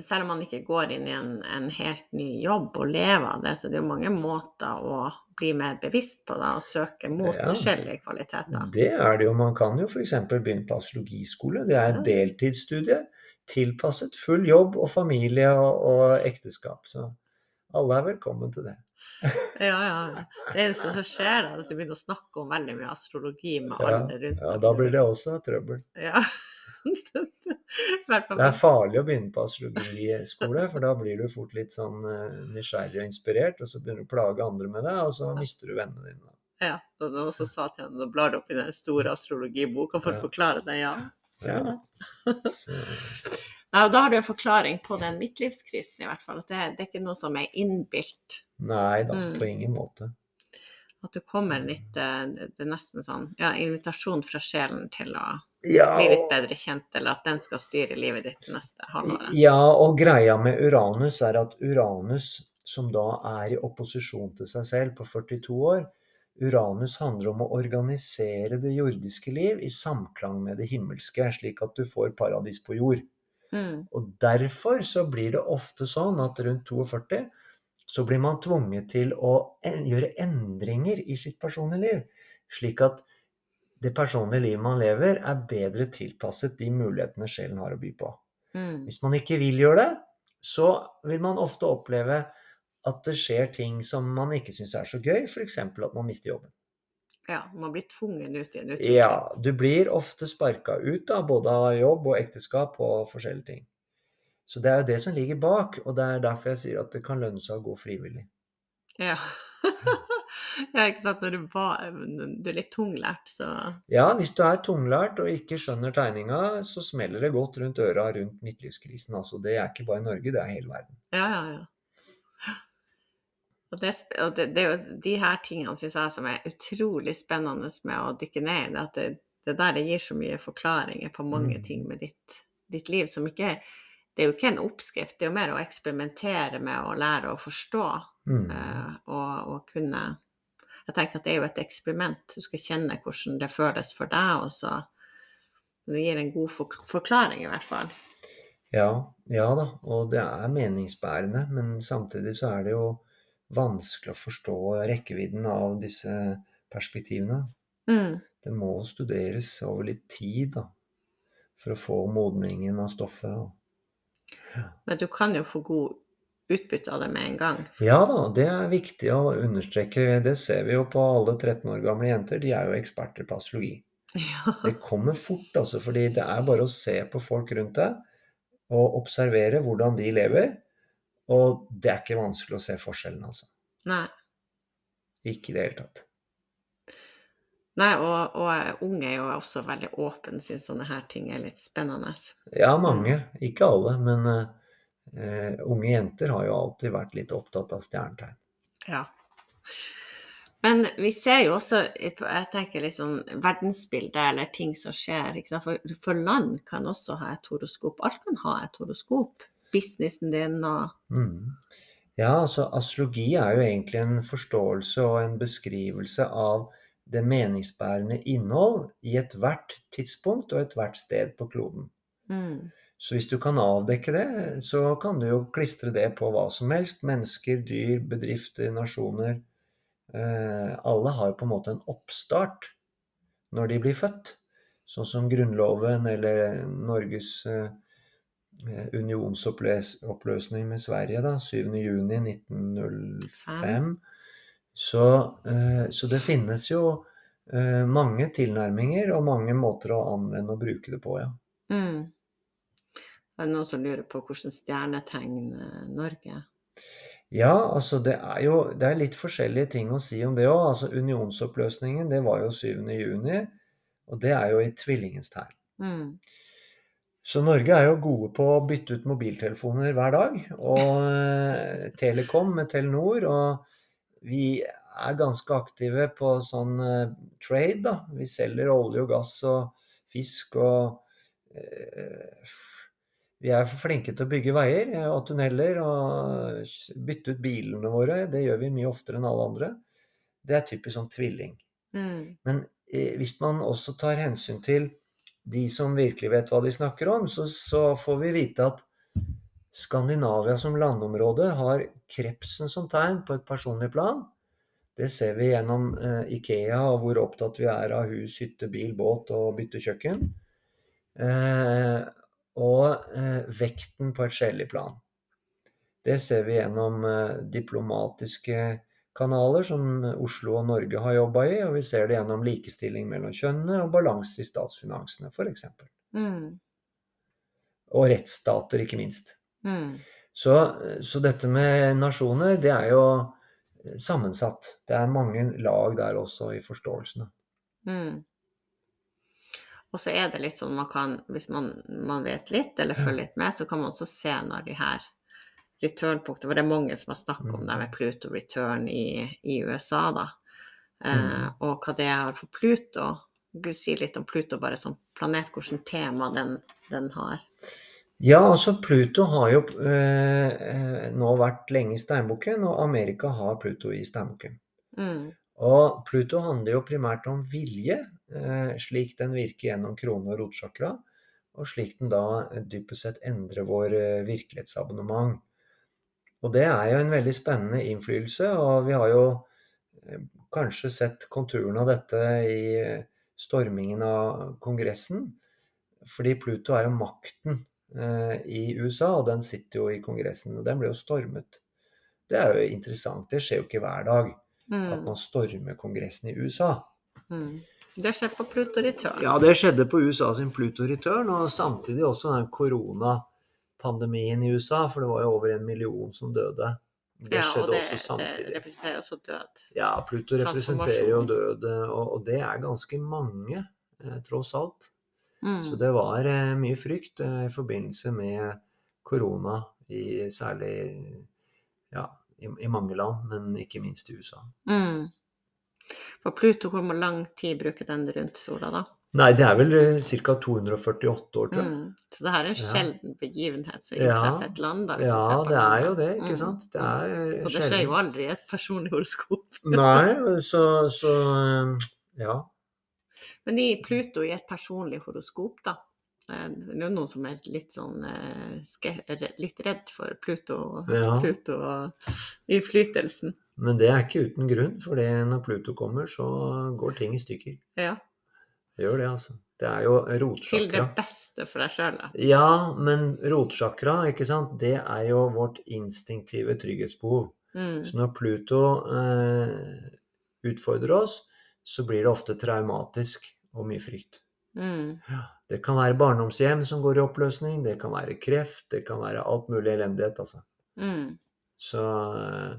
selv om man ikke går inn i en, en, helt ny jobb og lever av det, så det er jo mange måter å bli mer bevisst på det og søke mot Ja. forskjellige kvaliteter. Det er det jo. Man kan jo f.eks. begynne på astrologiskole. Det er Ja. deltidsstudie tilpasset full jobb og familie og, og ekteskap. Så alle er velkommen til det. Ja, ja. Det eneste som skjer, da, er at du begynner å snakke om veldig mye astrologi med Ja, alle rundt deg. ja, da blir det også trøbbel. Ja. Det er farlig å begynne på astrologiskole, for da blir du fort litt sånn eh, nysgjerrig og inspirert, og så begynner du å plage andre med det, og så mister du vennene dine. Ja, og noen som sa til henne, da blar du opp i den store astrologiboka for Ja. å forklare det, ja. Ja. Så, Ja, da har du en forklaring på den midtlivskrisen i hvert fall, at det, det er ikke noe som er innbilt. nei da, Mm. på ingen måte. At du kommer litt, eh, det det er nesten sånn, ja, invitasjon fra sjelen til å Ja, bli litt bedre kjent, eller at den skal styre livet ditt neste halvår. Ja, og greia med Uranus er at Uranus, som da er i opposisjon til seg selv på 42 år Uranus handler om å organisere det jordiske liv i samklang med det himmelske, slik at du får paradis på jord. Mm. Og derfor så blir det ofte sånn at rundt 42 så blir man tvunget til å en gjøre endringer i sitt personlige liv, slik at det personlige livet man lever, er bedre tilpasset de mulighetene sjelen har å by på. Mm. Hvis man ikke vil gjøre det, så vil man ofte oppleve at det skjer ting som man ikke syns er så gøy, f.eks. at man mister jobben. Ja, man blir tvungen ut i en utvikling. Ja, du blir ofte sparka ut av både av jobb og ekteskap og forskjellige ting. Så det er jo det som ligger bak, og det er derfor jeg sier at det kan lønne seg å gå frivillig. Ja. ja, ikke sant. Når du, var, du er litt tunglært, så Ja, hvis du er tunglært og ikke skjønner tegninga, så smeller det godt rundt øra rundt midtlivskrisen. Altså, det er ikke bare i Norge, det er hele verden. Ja, ja, ja. Og det, og det, det er jo de her tingene synes jeg som er utrolig spennende med å dykke ned i det. At det, det der det gir så mye forklaringer på mange Mm. ting med ditt, ditt liv som ikke Det er jo ikke en oppskrift, det er jo mer å eksperimentere med å lære å forstå Mm. uh, og, og kunne Jeg tenker at det er jo et eksperiment. Du skal kjenne hvordan det føles for deg, og så Det gir en god for, forklaring, i hvert fall. Ja, ja da, og det er meningsbærende, men samtidig så er det jo vanskelig å forstå rekkevidden av disse perspektivene. Mm. Det må studeres over litt tid, da, for å få modningen av stoffet. Men du kan jo få god utbytte av det med en gang. Ja da, det er viktig å understreke. Det ser vi jo på alle 13 år gamle jenter. De er jo eksperter på astrologi. Ja. Det kommer fort, altså, fordi det er bare å se på folk rundt deg og observere hvordan de lever. Og det er ikke vanskelig å se forskjellen, altså. Nei. Ikke i det hele tatt. Nei, og, og unge er jo også veldig åpne, syns sånne her ting er litt spennende. Ja, mange. Ikke alle. Men uh, unge jenter har jo alltid vært litt opptatt av stjernetegn. Ja. Men vi ser jo også, jeg tenker liksom verdensbildet eller ting som skjer. For, for land kan også ha et horoskop. Alt kan ha et horoskop. Businessen din og Mm. Ja, altså astrologi er jo egentlig en forståelse og en beskrivelse av det meningsbærende innhold i ethvert tidspunkt og ethvert sted på kloden. mm, Så hvis du kan avdekke det, så kan du jo klistre det på hva som helst. Mennesker, dyr, bedrifter, nasjoner. eh, Alle har jo på en måte en oppstart når de blir født. Sånn som Grunnloven eller Norges eh, eh unionsoppløsning med Sverige, da, 7.6.1905. Så, eh, så det finnes jo eh, mange tilnærminger og mange måter å anvende og bruke det på, ja. Mm. Er det noen som lurer på hvordan stjernetegn eh, Norge? Ja, altså det er jo det er litt forskjellige ting å si om det òg. Altså unionsoppløsningen, det var jo 7. juni, og det er jo i tvillingens tegn. Mm. Så Norge er jo gode på å bytte ut mobiltelefoner hver dag, og eh, Telekom med Telenor, og vi er ganske aktive på sånn eh, trade, da. Vi selger olje og gass og fisk og eh, vi er for flinke til å bygge veier og tunneler og bytte ut bilene våre. Det gjør vi mye oftere enn alle andre. Det er typisk sånn tvilling. Mm. Men hvis man også tar hensyn til de som virkelig vet hva de snakker om, så, så får vi vite at Skandinavia som landområde har krepsen som tegn på et personlig plan. Det ser vi gjennom eh, Ikea og hvor opptatt vi er av hus, hytte, bil, båt og bytte kjøkken. Eh, og eh, vekten på et sjelelig plan. Det ser vi gjennom eh, diplomatiske kanaler som Oslo og Norge har jobba i, og vi ser det gjennom likestilling mellom kjønnene og balanse i statsfinansene, f.eks. Mm. Og rettsstater, ikke minst. Mm. Så, så, dette med nasjoner, det er jo sammensatt. Det er mange lag der også i forståelsene. Mm. Og så er det litt sånn man kan, hvis man, man vet litt eller følger litt med, så kan man også se når de her return-punktene For det er mange som har snakket om det med Pluto return i, i USA, da. Eh, Mm. og hva det har for Pluto. Du si litt om Pluto bare som planet, hvilket tema den, den har. Ja, altså Pluto har jo eh, nå vært lenge i steinbukken, og Amerika har Pluto i steinbukken. Mm. Og Pluto handler jo primært om vilje, eh, slik den virker gjennom krone- og rotsjakra, og slik den da dypest sett endrer vår eh, virkelighetsabonnement. Og det er jo en veldig spennende innflytelse, og vi har jo eh, kanskje sett konturene av dette i stormingen av Kongressen. Fordi Pluto er jo makten i USA, og den sitter jo i Kongressen. Og den ble jo stormet. Det er jo interessant. Det skjer jo ikke hver dag Mm. at man stormer Kongressen i USA. Mm. Det skjedde på Pluto return. Ja, det skjedde på USA sin Pluto return, og samtidig også den koronapandemien i USA, for det var jo over en million som døde. Det Ja, også skjedde det, også det representerer også død. Ja, Pluto representerer jo død, og, og det er ganske mange, eh, tross alt. Mm. Så det var eh, mye frykt eh, i forbindelse med korona, i, særlig ja, i, i mange land, men ikke minst i USA. Mm. For Pluto, hvor lang tid bruker den rundt sola, da? Nei, det er vel ca. 248 år, tror jeg. Mm. Så det her er en Ja. sjelden begivenhet som Ja. inntreffer et land, da, hvis du Ja, ser på det er jo det, ikke Mm. sant. Det Mm. er eh, Og det skjer jo aldri i et personlig horoskop. Nei, så, så ja. Men i Pluto i et personlig horoskop, da. eh, Det er jo noen som er litt sånn eh, litt redd for Pluto, Ja. Pluto og innflytelsen. Men det er ikke uten grunn, for når Pluto kommer, så går ting i stykker. Ja. Gjør det, altså. Det er jo Til det beste for deg sjøl, da. Ja, men rotsjakra, ikke sant, det er jo vårt instinktive trygghetsbehov. Mm. Så når Pluto eh, utfordrer oss, så blir det ofte traumatisk og mye frykt. Mm. Det kan være barndomshjem som går i oppløsning, det kan være kreft, det kan være alt mulig elendighet, altså. Mm. Så eh,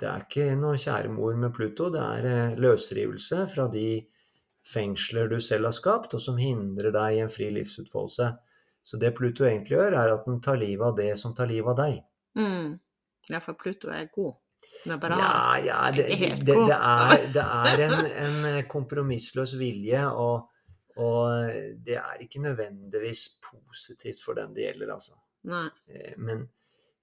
det er ikke noe kjære mor med Pluto, det er eh, løsrivelse fra de fengsler du selv har skapt, og som hindrer deg i en fri livsutfoldelse. Så det Pluto egentlig gjør, er at den tar livet av det som tar livet av deg. Mm. Ja, for Pluto er god. Den er bra. Ja, ja det, Ikke det, det, er, det er en, en kompromissløs vilje, og, og det er ikke nødvendigvis positivt for den det gjelder, altså. Nei. Eh, Men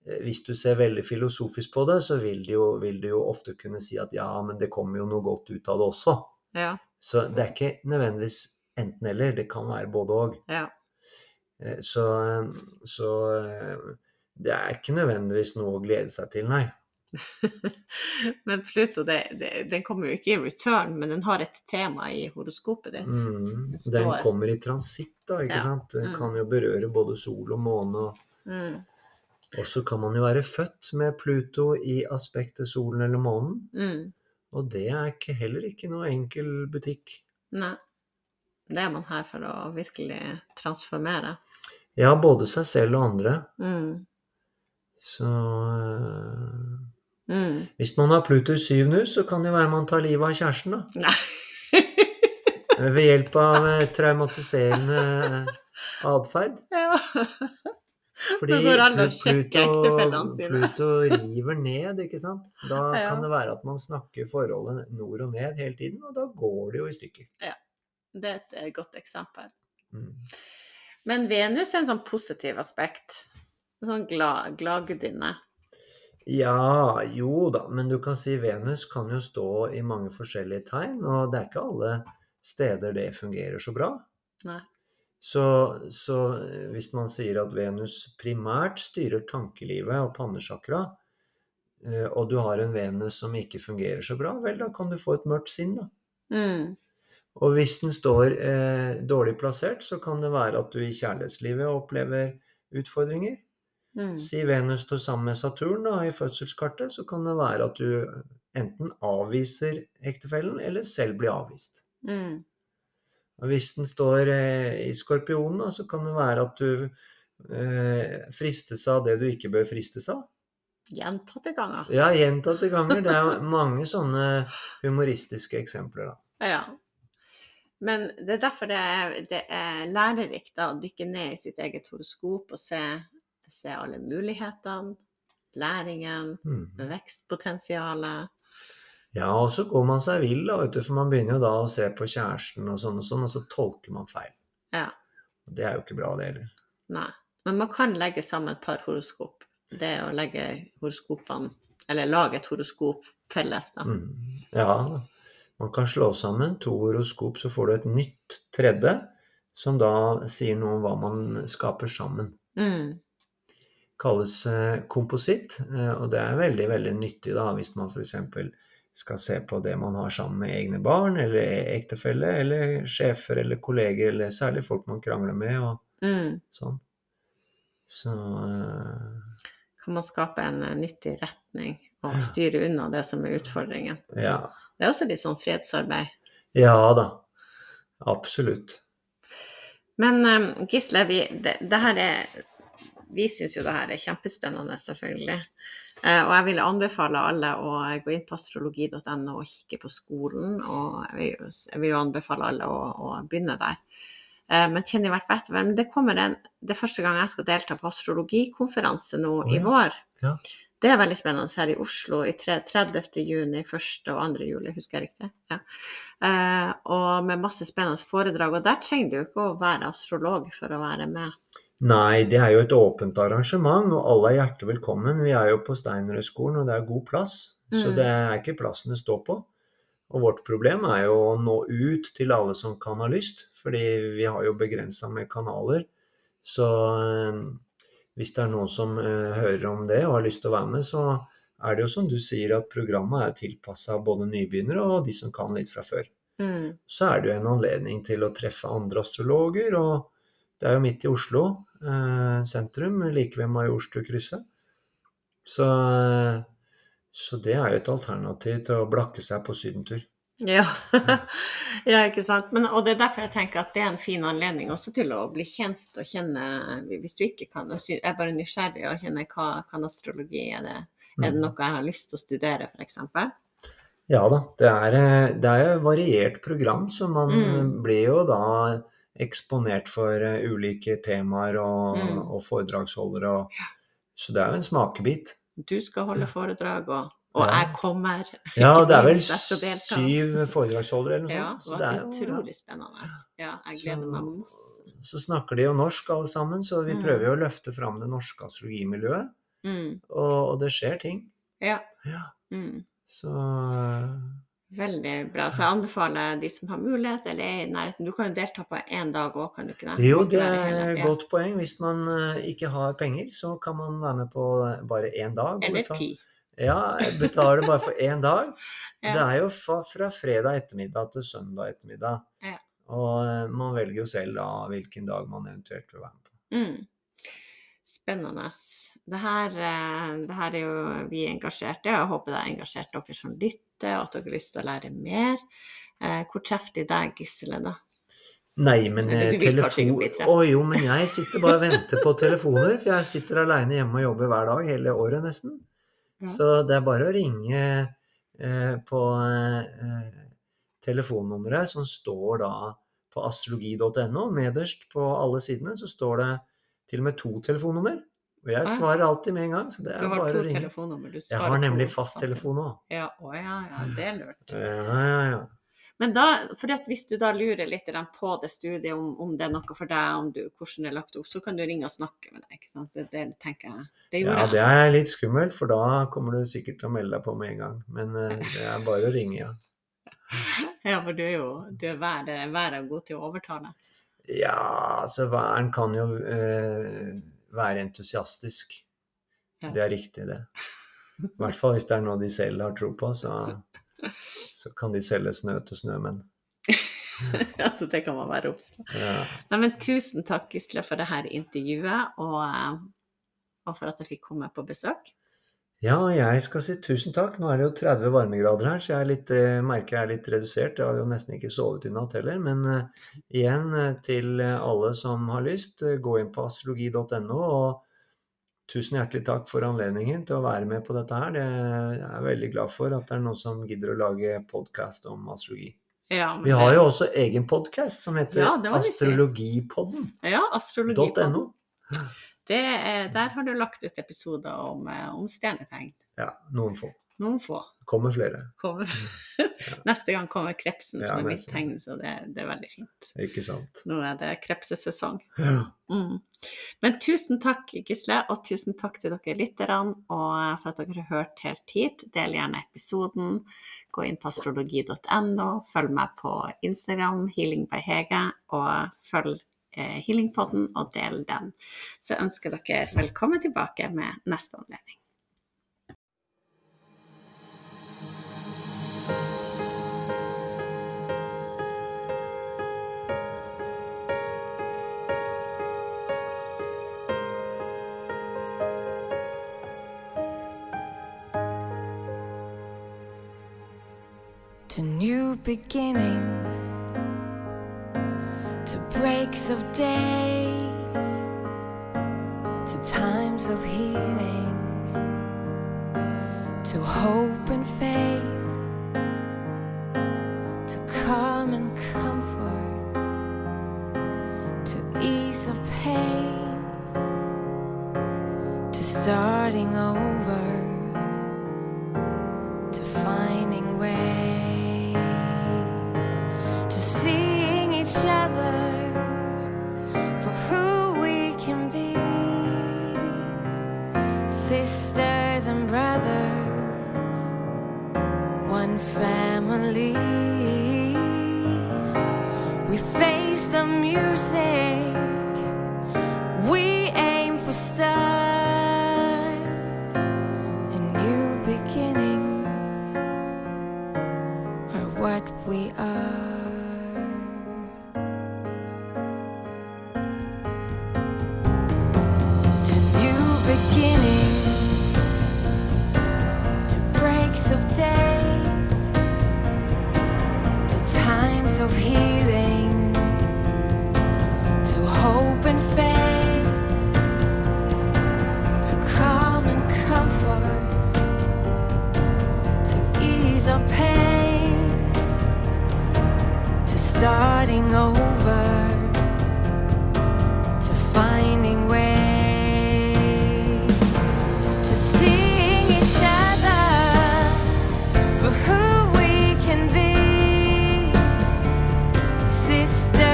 eh, hvis du ser veldig filosofisk på det, så vil du jo, vil du jo ofte kunne si at ja, men det kommer jo noe godt ut av det også. Ja. Så det er ikke nødvendigvis enten-eller, det kan være både òg. Ja. Så, så eh, det er ikke nødvendigvis noe å glede seg til, nei. men Pluto, det, det, den kommer jo ikke i return, men den har et tema i horoskopet ditt. Mm. Den kommer i transitt, da, ikke Ja. sant. Den Mm. kan jo berøre både sol og måne. Og, Mm. og så kan man jo være født med Pluto i aspektet solen eller månen. Og det er ikke, heller ikke noe enkel butikk. Nei. Det er man her for å virkelig transformere. Ja, både seg selv og andre. Mm. Så øh, Mm. Hvis man har Pluto 7 nå, så kan det være man tar livet av kjæresten, da. Nei. Ved hjelp av eh, traumatiserende atferd. ja. Fordi Det går an å sjekke ektefellene sine. Pluto river ned, ikke sant. Da Ja. kan det være at man snakker forholdet nord og ned hele tiden, og da går det jo i stykker. Ja. Det er et eh, godt eksempel. Mm. Men Venus er en sånn positiv aspekt. En sånn glad, gladgudinne. Ja, jo da, men du kan si Venus kan jo stå i mange forskjellige tegn, og det er ikke alle steder det fungerer så bra. Nei. Så, så eh, hvis man sier at Venus primært styrer tankelivet og pannesjakra, eh, og du har en Venus som ikke fungerer så bra, vel, da kan du få et mørkt sinn, da. Mm. Og hvis den står eh, dårlig plassert, så kan det være at du i kjærlighetslivet opplever utfordringer. Mm. Si Venus står sammen med Saturn da, i fødselskartet, så kan det være at du enten avviser ektefellen, eller selv blir avvist. Mm. Og hvis den står eh, i skorpionen, så kan det være at du eh, fristes av det du ikke bør fristes av. Gjentatte ganger. Ja, gjentatte ganger. Det er mange sånne humoristiske eksempler, da. Ja. Men det er derfor det er, det er lærerikt da, å dykke ned i sitt eget horoskop og se, se alle mulighetene, læringen, Mhm. vekstpotensialet. Ja, og så går man seg vill, da, vet du, for man begynner jo da å se på kjæresten og sånn og sånn, og så tolker man feil. Ja. Og Det er jo ikke bra, det heller. Nei. Men man kan legge sammen et par horoskop. Det å legge horoskopene, eller lage et horoskop felles, da. Mm. Ja, man kan slå sammen to horoskop, så får du et nytt tredje, som da sier noe om hva man skaper sammen. Mm. kalles eh, kompositt, eh, og det er veldig, veldig nyttig da, hvis man f.eks. skal se på det man har sammen med egne barn, eller ektefelle, eller sjefer eller kolleger, eller særlig folk man krangler med, og Mm. sånn. Så uh, Kan man skape en eh, nyttig retning og styre unna det som er utfordringen. ja. Det er også litt sånn fredsarbeid. Ja da. Absolutt. Men um, Gisle, vi, det, det her er Vi syns jo det her er kjempespennende, selvfølgelig. Eh, og jeg vil anbefale alle å gå inn på astrologi.no og kikke på skolen. Og jeg vil, jo- jeg vil jo anbefale alle å, å begynne der. Eh, men kjenn i hvert fall etter. Men det kommer en Det er første gang jeg skal delta på astrologikonferanse nå Å, i vår. Ja. Det er veldig spennende her i Oslo i tre- 30. juni, 1. og 2. juli, husker jeg riktig? Ja. Eh, og med masse spennende foredrag. Og der trenger du jo ikke å være astrolog for å være med. Nei, det er jo et åpent arrangement, og alle er hjertelig velkommen. Vi er jo på Steinerhøgskolen, og det er god plass, så Mm. det er ikke plassen det står på. Og vårt problem er jo å nå ut til alle som kan ha lyst, fordi vi har jo begrensa med kanaler. Så eh, hvis det er noen som eh, hører om det og har lyst til å være med, så er det jo som du sier at programmet er tilpassa både nybegynnere og de som kan litt fra før. Mm. Så er det jo en anledning til å treffe andre astrologer, og det er jo midt i Oslo sentrum, like ved Majorstukrysset. Så, eh, så det er jo et alternativ til å blakke seg på sydentur. Ja. ja, ikke sant. Men, og det er derfor jeg tenker at det er en fin anledning også til å bli kjent og kjenne Hvis du ikke kan, og er bare nysgjerrig og kjenner hva kan astrologi er det, er det Mm. noe jeg har lyst til å studere, f.eks.? Ja da, det er, eh, det er et variert program, så man Mm. blir jo da eksponert for eh, ulike temaer og, Mm. og foredragsholdere. Og, så det er jo en smakebit. Du skal holde foredrag, og, og Ja. jeg kommer. Ja, det er vel syv foredragsholdere eller noe Ja, sånt. det så var er utrolig spennende. Ja, jeg gleder meg masse. Så snakker de jo norsk alle sammen, så vi Mm. prøver jo å løfte fram det norske astrologimiljøet. Mm. Og, og det skjer ting. Ja. Ja, Mm. så Veldig bra. Så jeg anbefaler de som har mulighet eller er i nærheten. Du kan jo delta på én dag òg, kan du ikke det? Jo, det er et godt poeng. Hvis man øh, ikke har penger, så kan man være med på bare én dag. Eller betale- ti. Ja, betaler bare for én dag. Ja. Det er jo fra, fra fredag ettermiddag til søndag ettermiddag. Ja. Og eh, man velger jo selv da hvilken dag man eventuelt vil være med på. Mm. Spennende. Det her, eh, det her er jo vi engasjerte og jeg håper det har engasjert dere som lytter, og at dere har lyst til å lære mer. Eh, Hvor treffer de deg, Gisle, da? Nei, men telefon Å oh, jo, men jeg sitter bare og venter på telefoner, for jeg sitter aleine hjemme og jobber hver dag hele året nesten. Ja. Så det er bare å ringe eh, på eh, telefonnummeret som står da på astrologi.no. Nederst på alle sidene så står det til og med to telefonnummer. Og jeg Ah. svarer alltid med en gang, så det Du er har bare to å ringe. telefonnummer. Du Jeg har to nemlig fasttelefon òg. Ja, å ja, ja, det er lurt. Ja, ja, ja. Men da, for hvis du da lurer litt på det studiet, om, om det er noe for deg, om du, hvordan det er lagt opp, så kan du ringe og snakke med deg. ikke sant? Det, det tenker jeg. Det Ja, jeg. det er litt skummelt, for da kommer du sikkert til å melde deg på med en gang. Men eh, det er bare å ringe, ja. Ja, for du er jo du er vær, det er er god til å overtale. Ja, altså væren kan jo eh, være entusiastisk. Ja. Det er riktig, det. I hvert fall hvis det er noe de selv har tro på, så, så kan de selge snø til snømenn. altså, det kan man være obs på. Ja. Nei, men tusen takk, Gisle, for det her intervjuet, og, eh, og for at jeg fikk komme på besøk. Ja, jeg skal si tusen takk. Nå er det jo 30 varmegrader her, så jeg er litt, eh, merker jeg er litt redusert. Jeg har jo nesten ikke sovet i natt heller. Men eh, igjen eh, til eh, alle som har lyst, eh, gå inn på astrologi.no. og Tusen hjertelig takk for anledningen til å være med på dette her. Det jeg er veldig glad for at det er noen som gidder å lage podkast om astrologi. Ja, men Vi har jo også egen podkast som heter Ja. Astrologipodden.no. Ja, astrologipodden. Er, der har du lagt ut episoder om, eh, om stjernetegn. Ja, noen få. Noen få. Kommer flere. Kommer. Neste gang kommer krepsen, Ja, som er mitt tegn, så det, det er veldig fint. Ikke sant. Nå er det krepsesesong. Ja. Mm. Men tusen takk, Gisle, og tusen takk til dere lytterne og for at dere har hørt helt hit. Del gjerne episoden. Gå inn på astrologi.no. Følg meg på Instagram, healingbyhege, og følg eh, Healingpodden og del den. Så jeg ønsker dere velkommen tilbake med neste anledning. to new beginnings, breaks of days, to times of healing, to hope sister.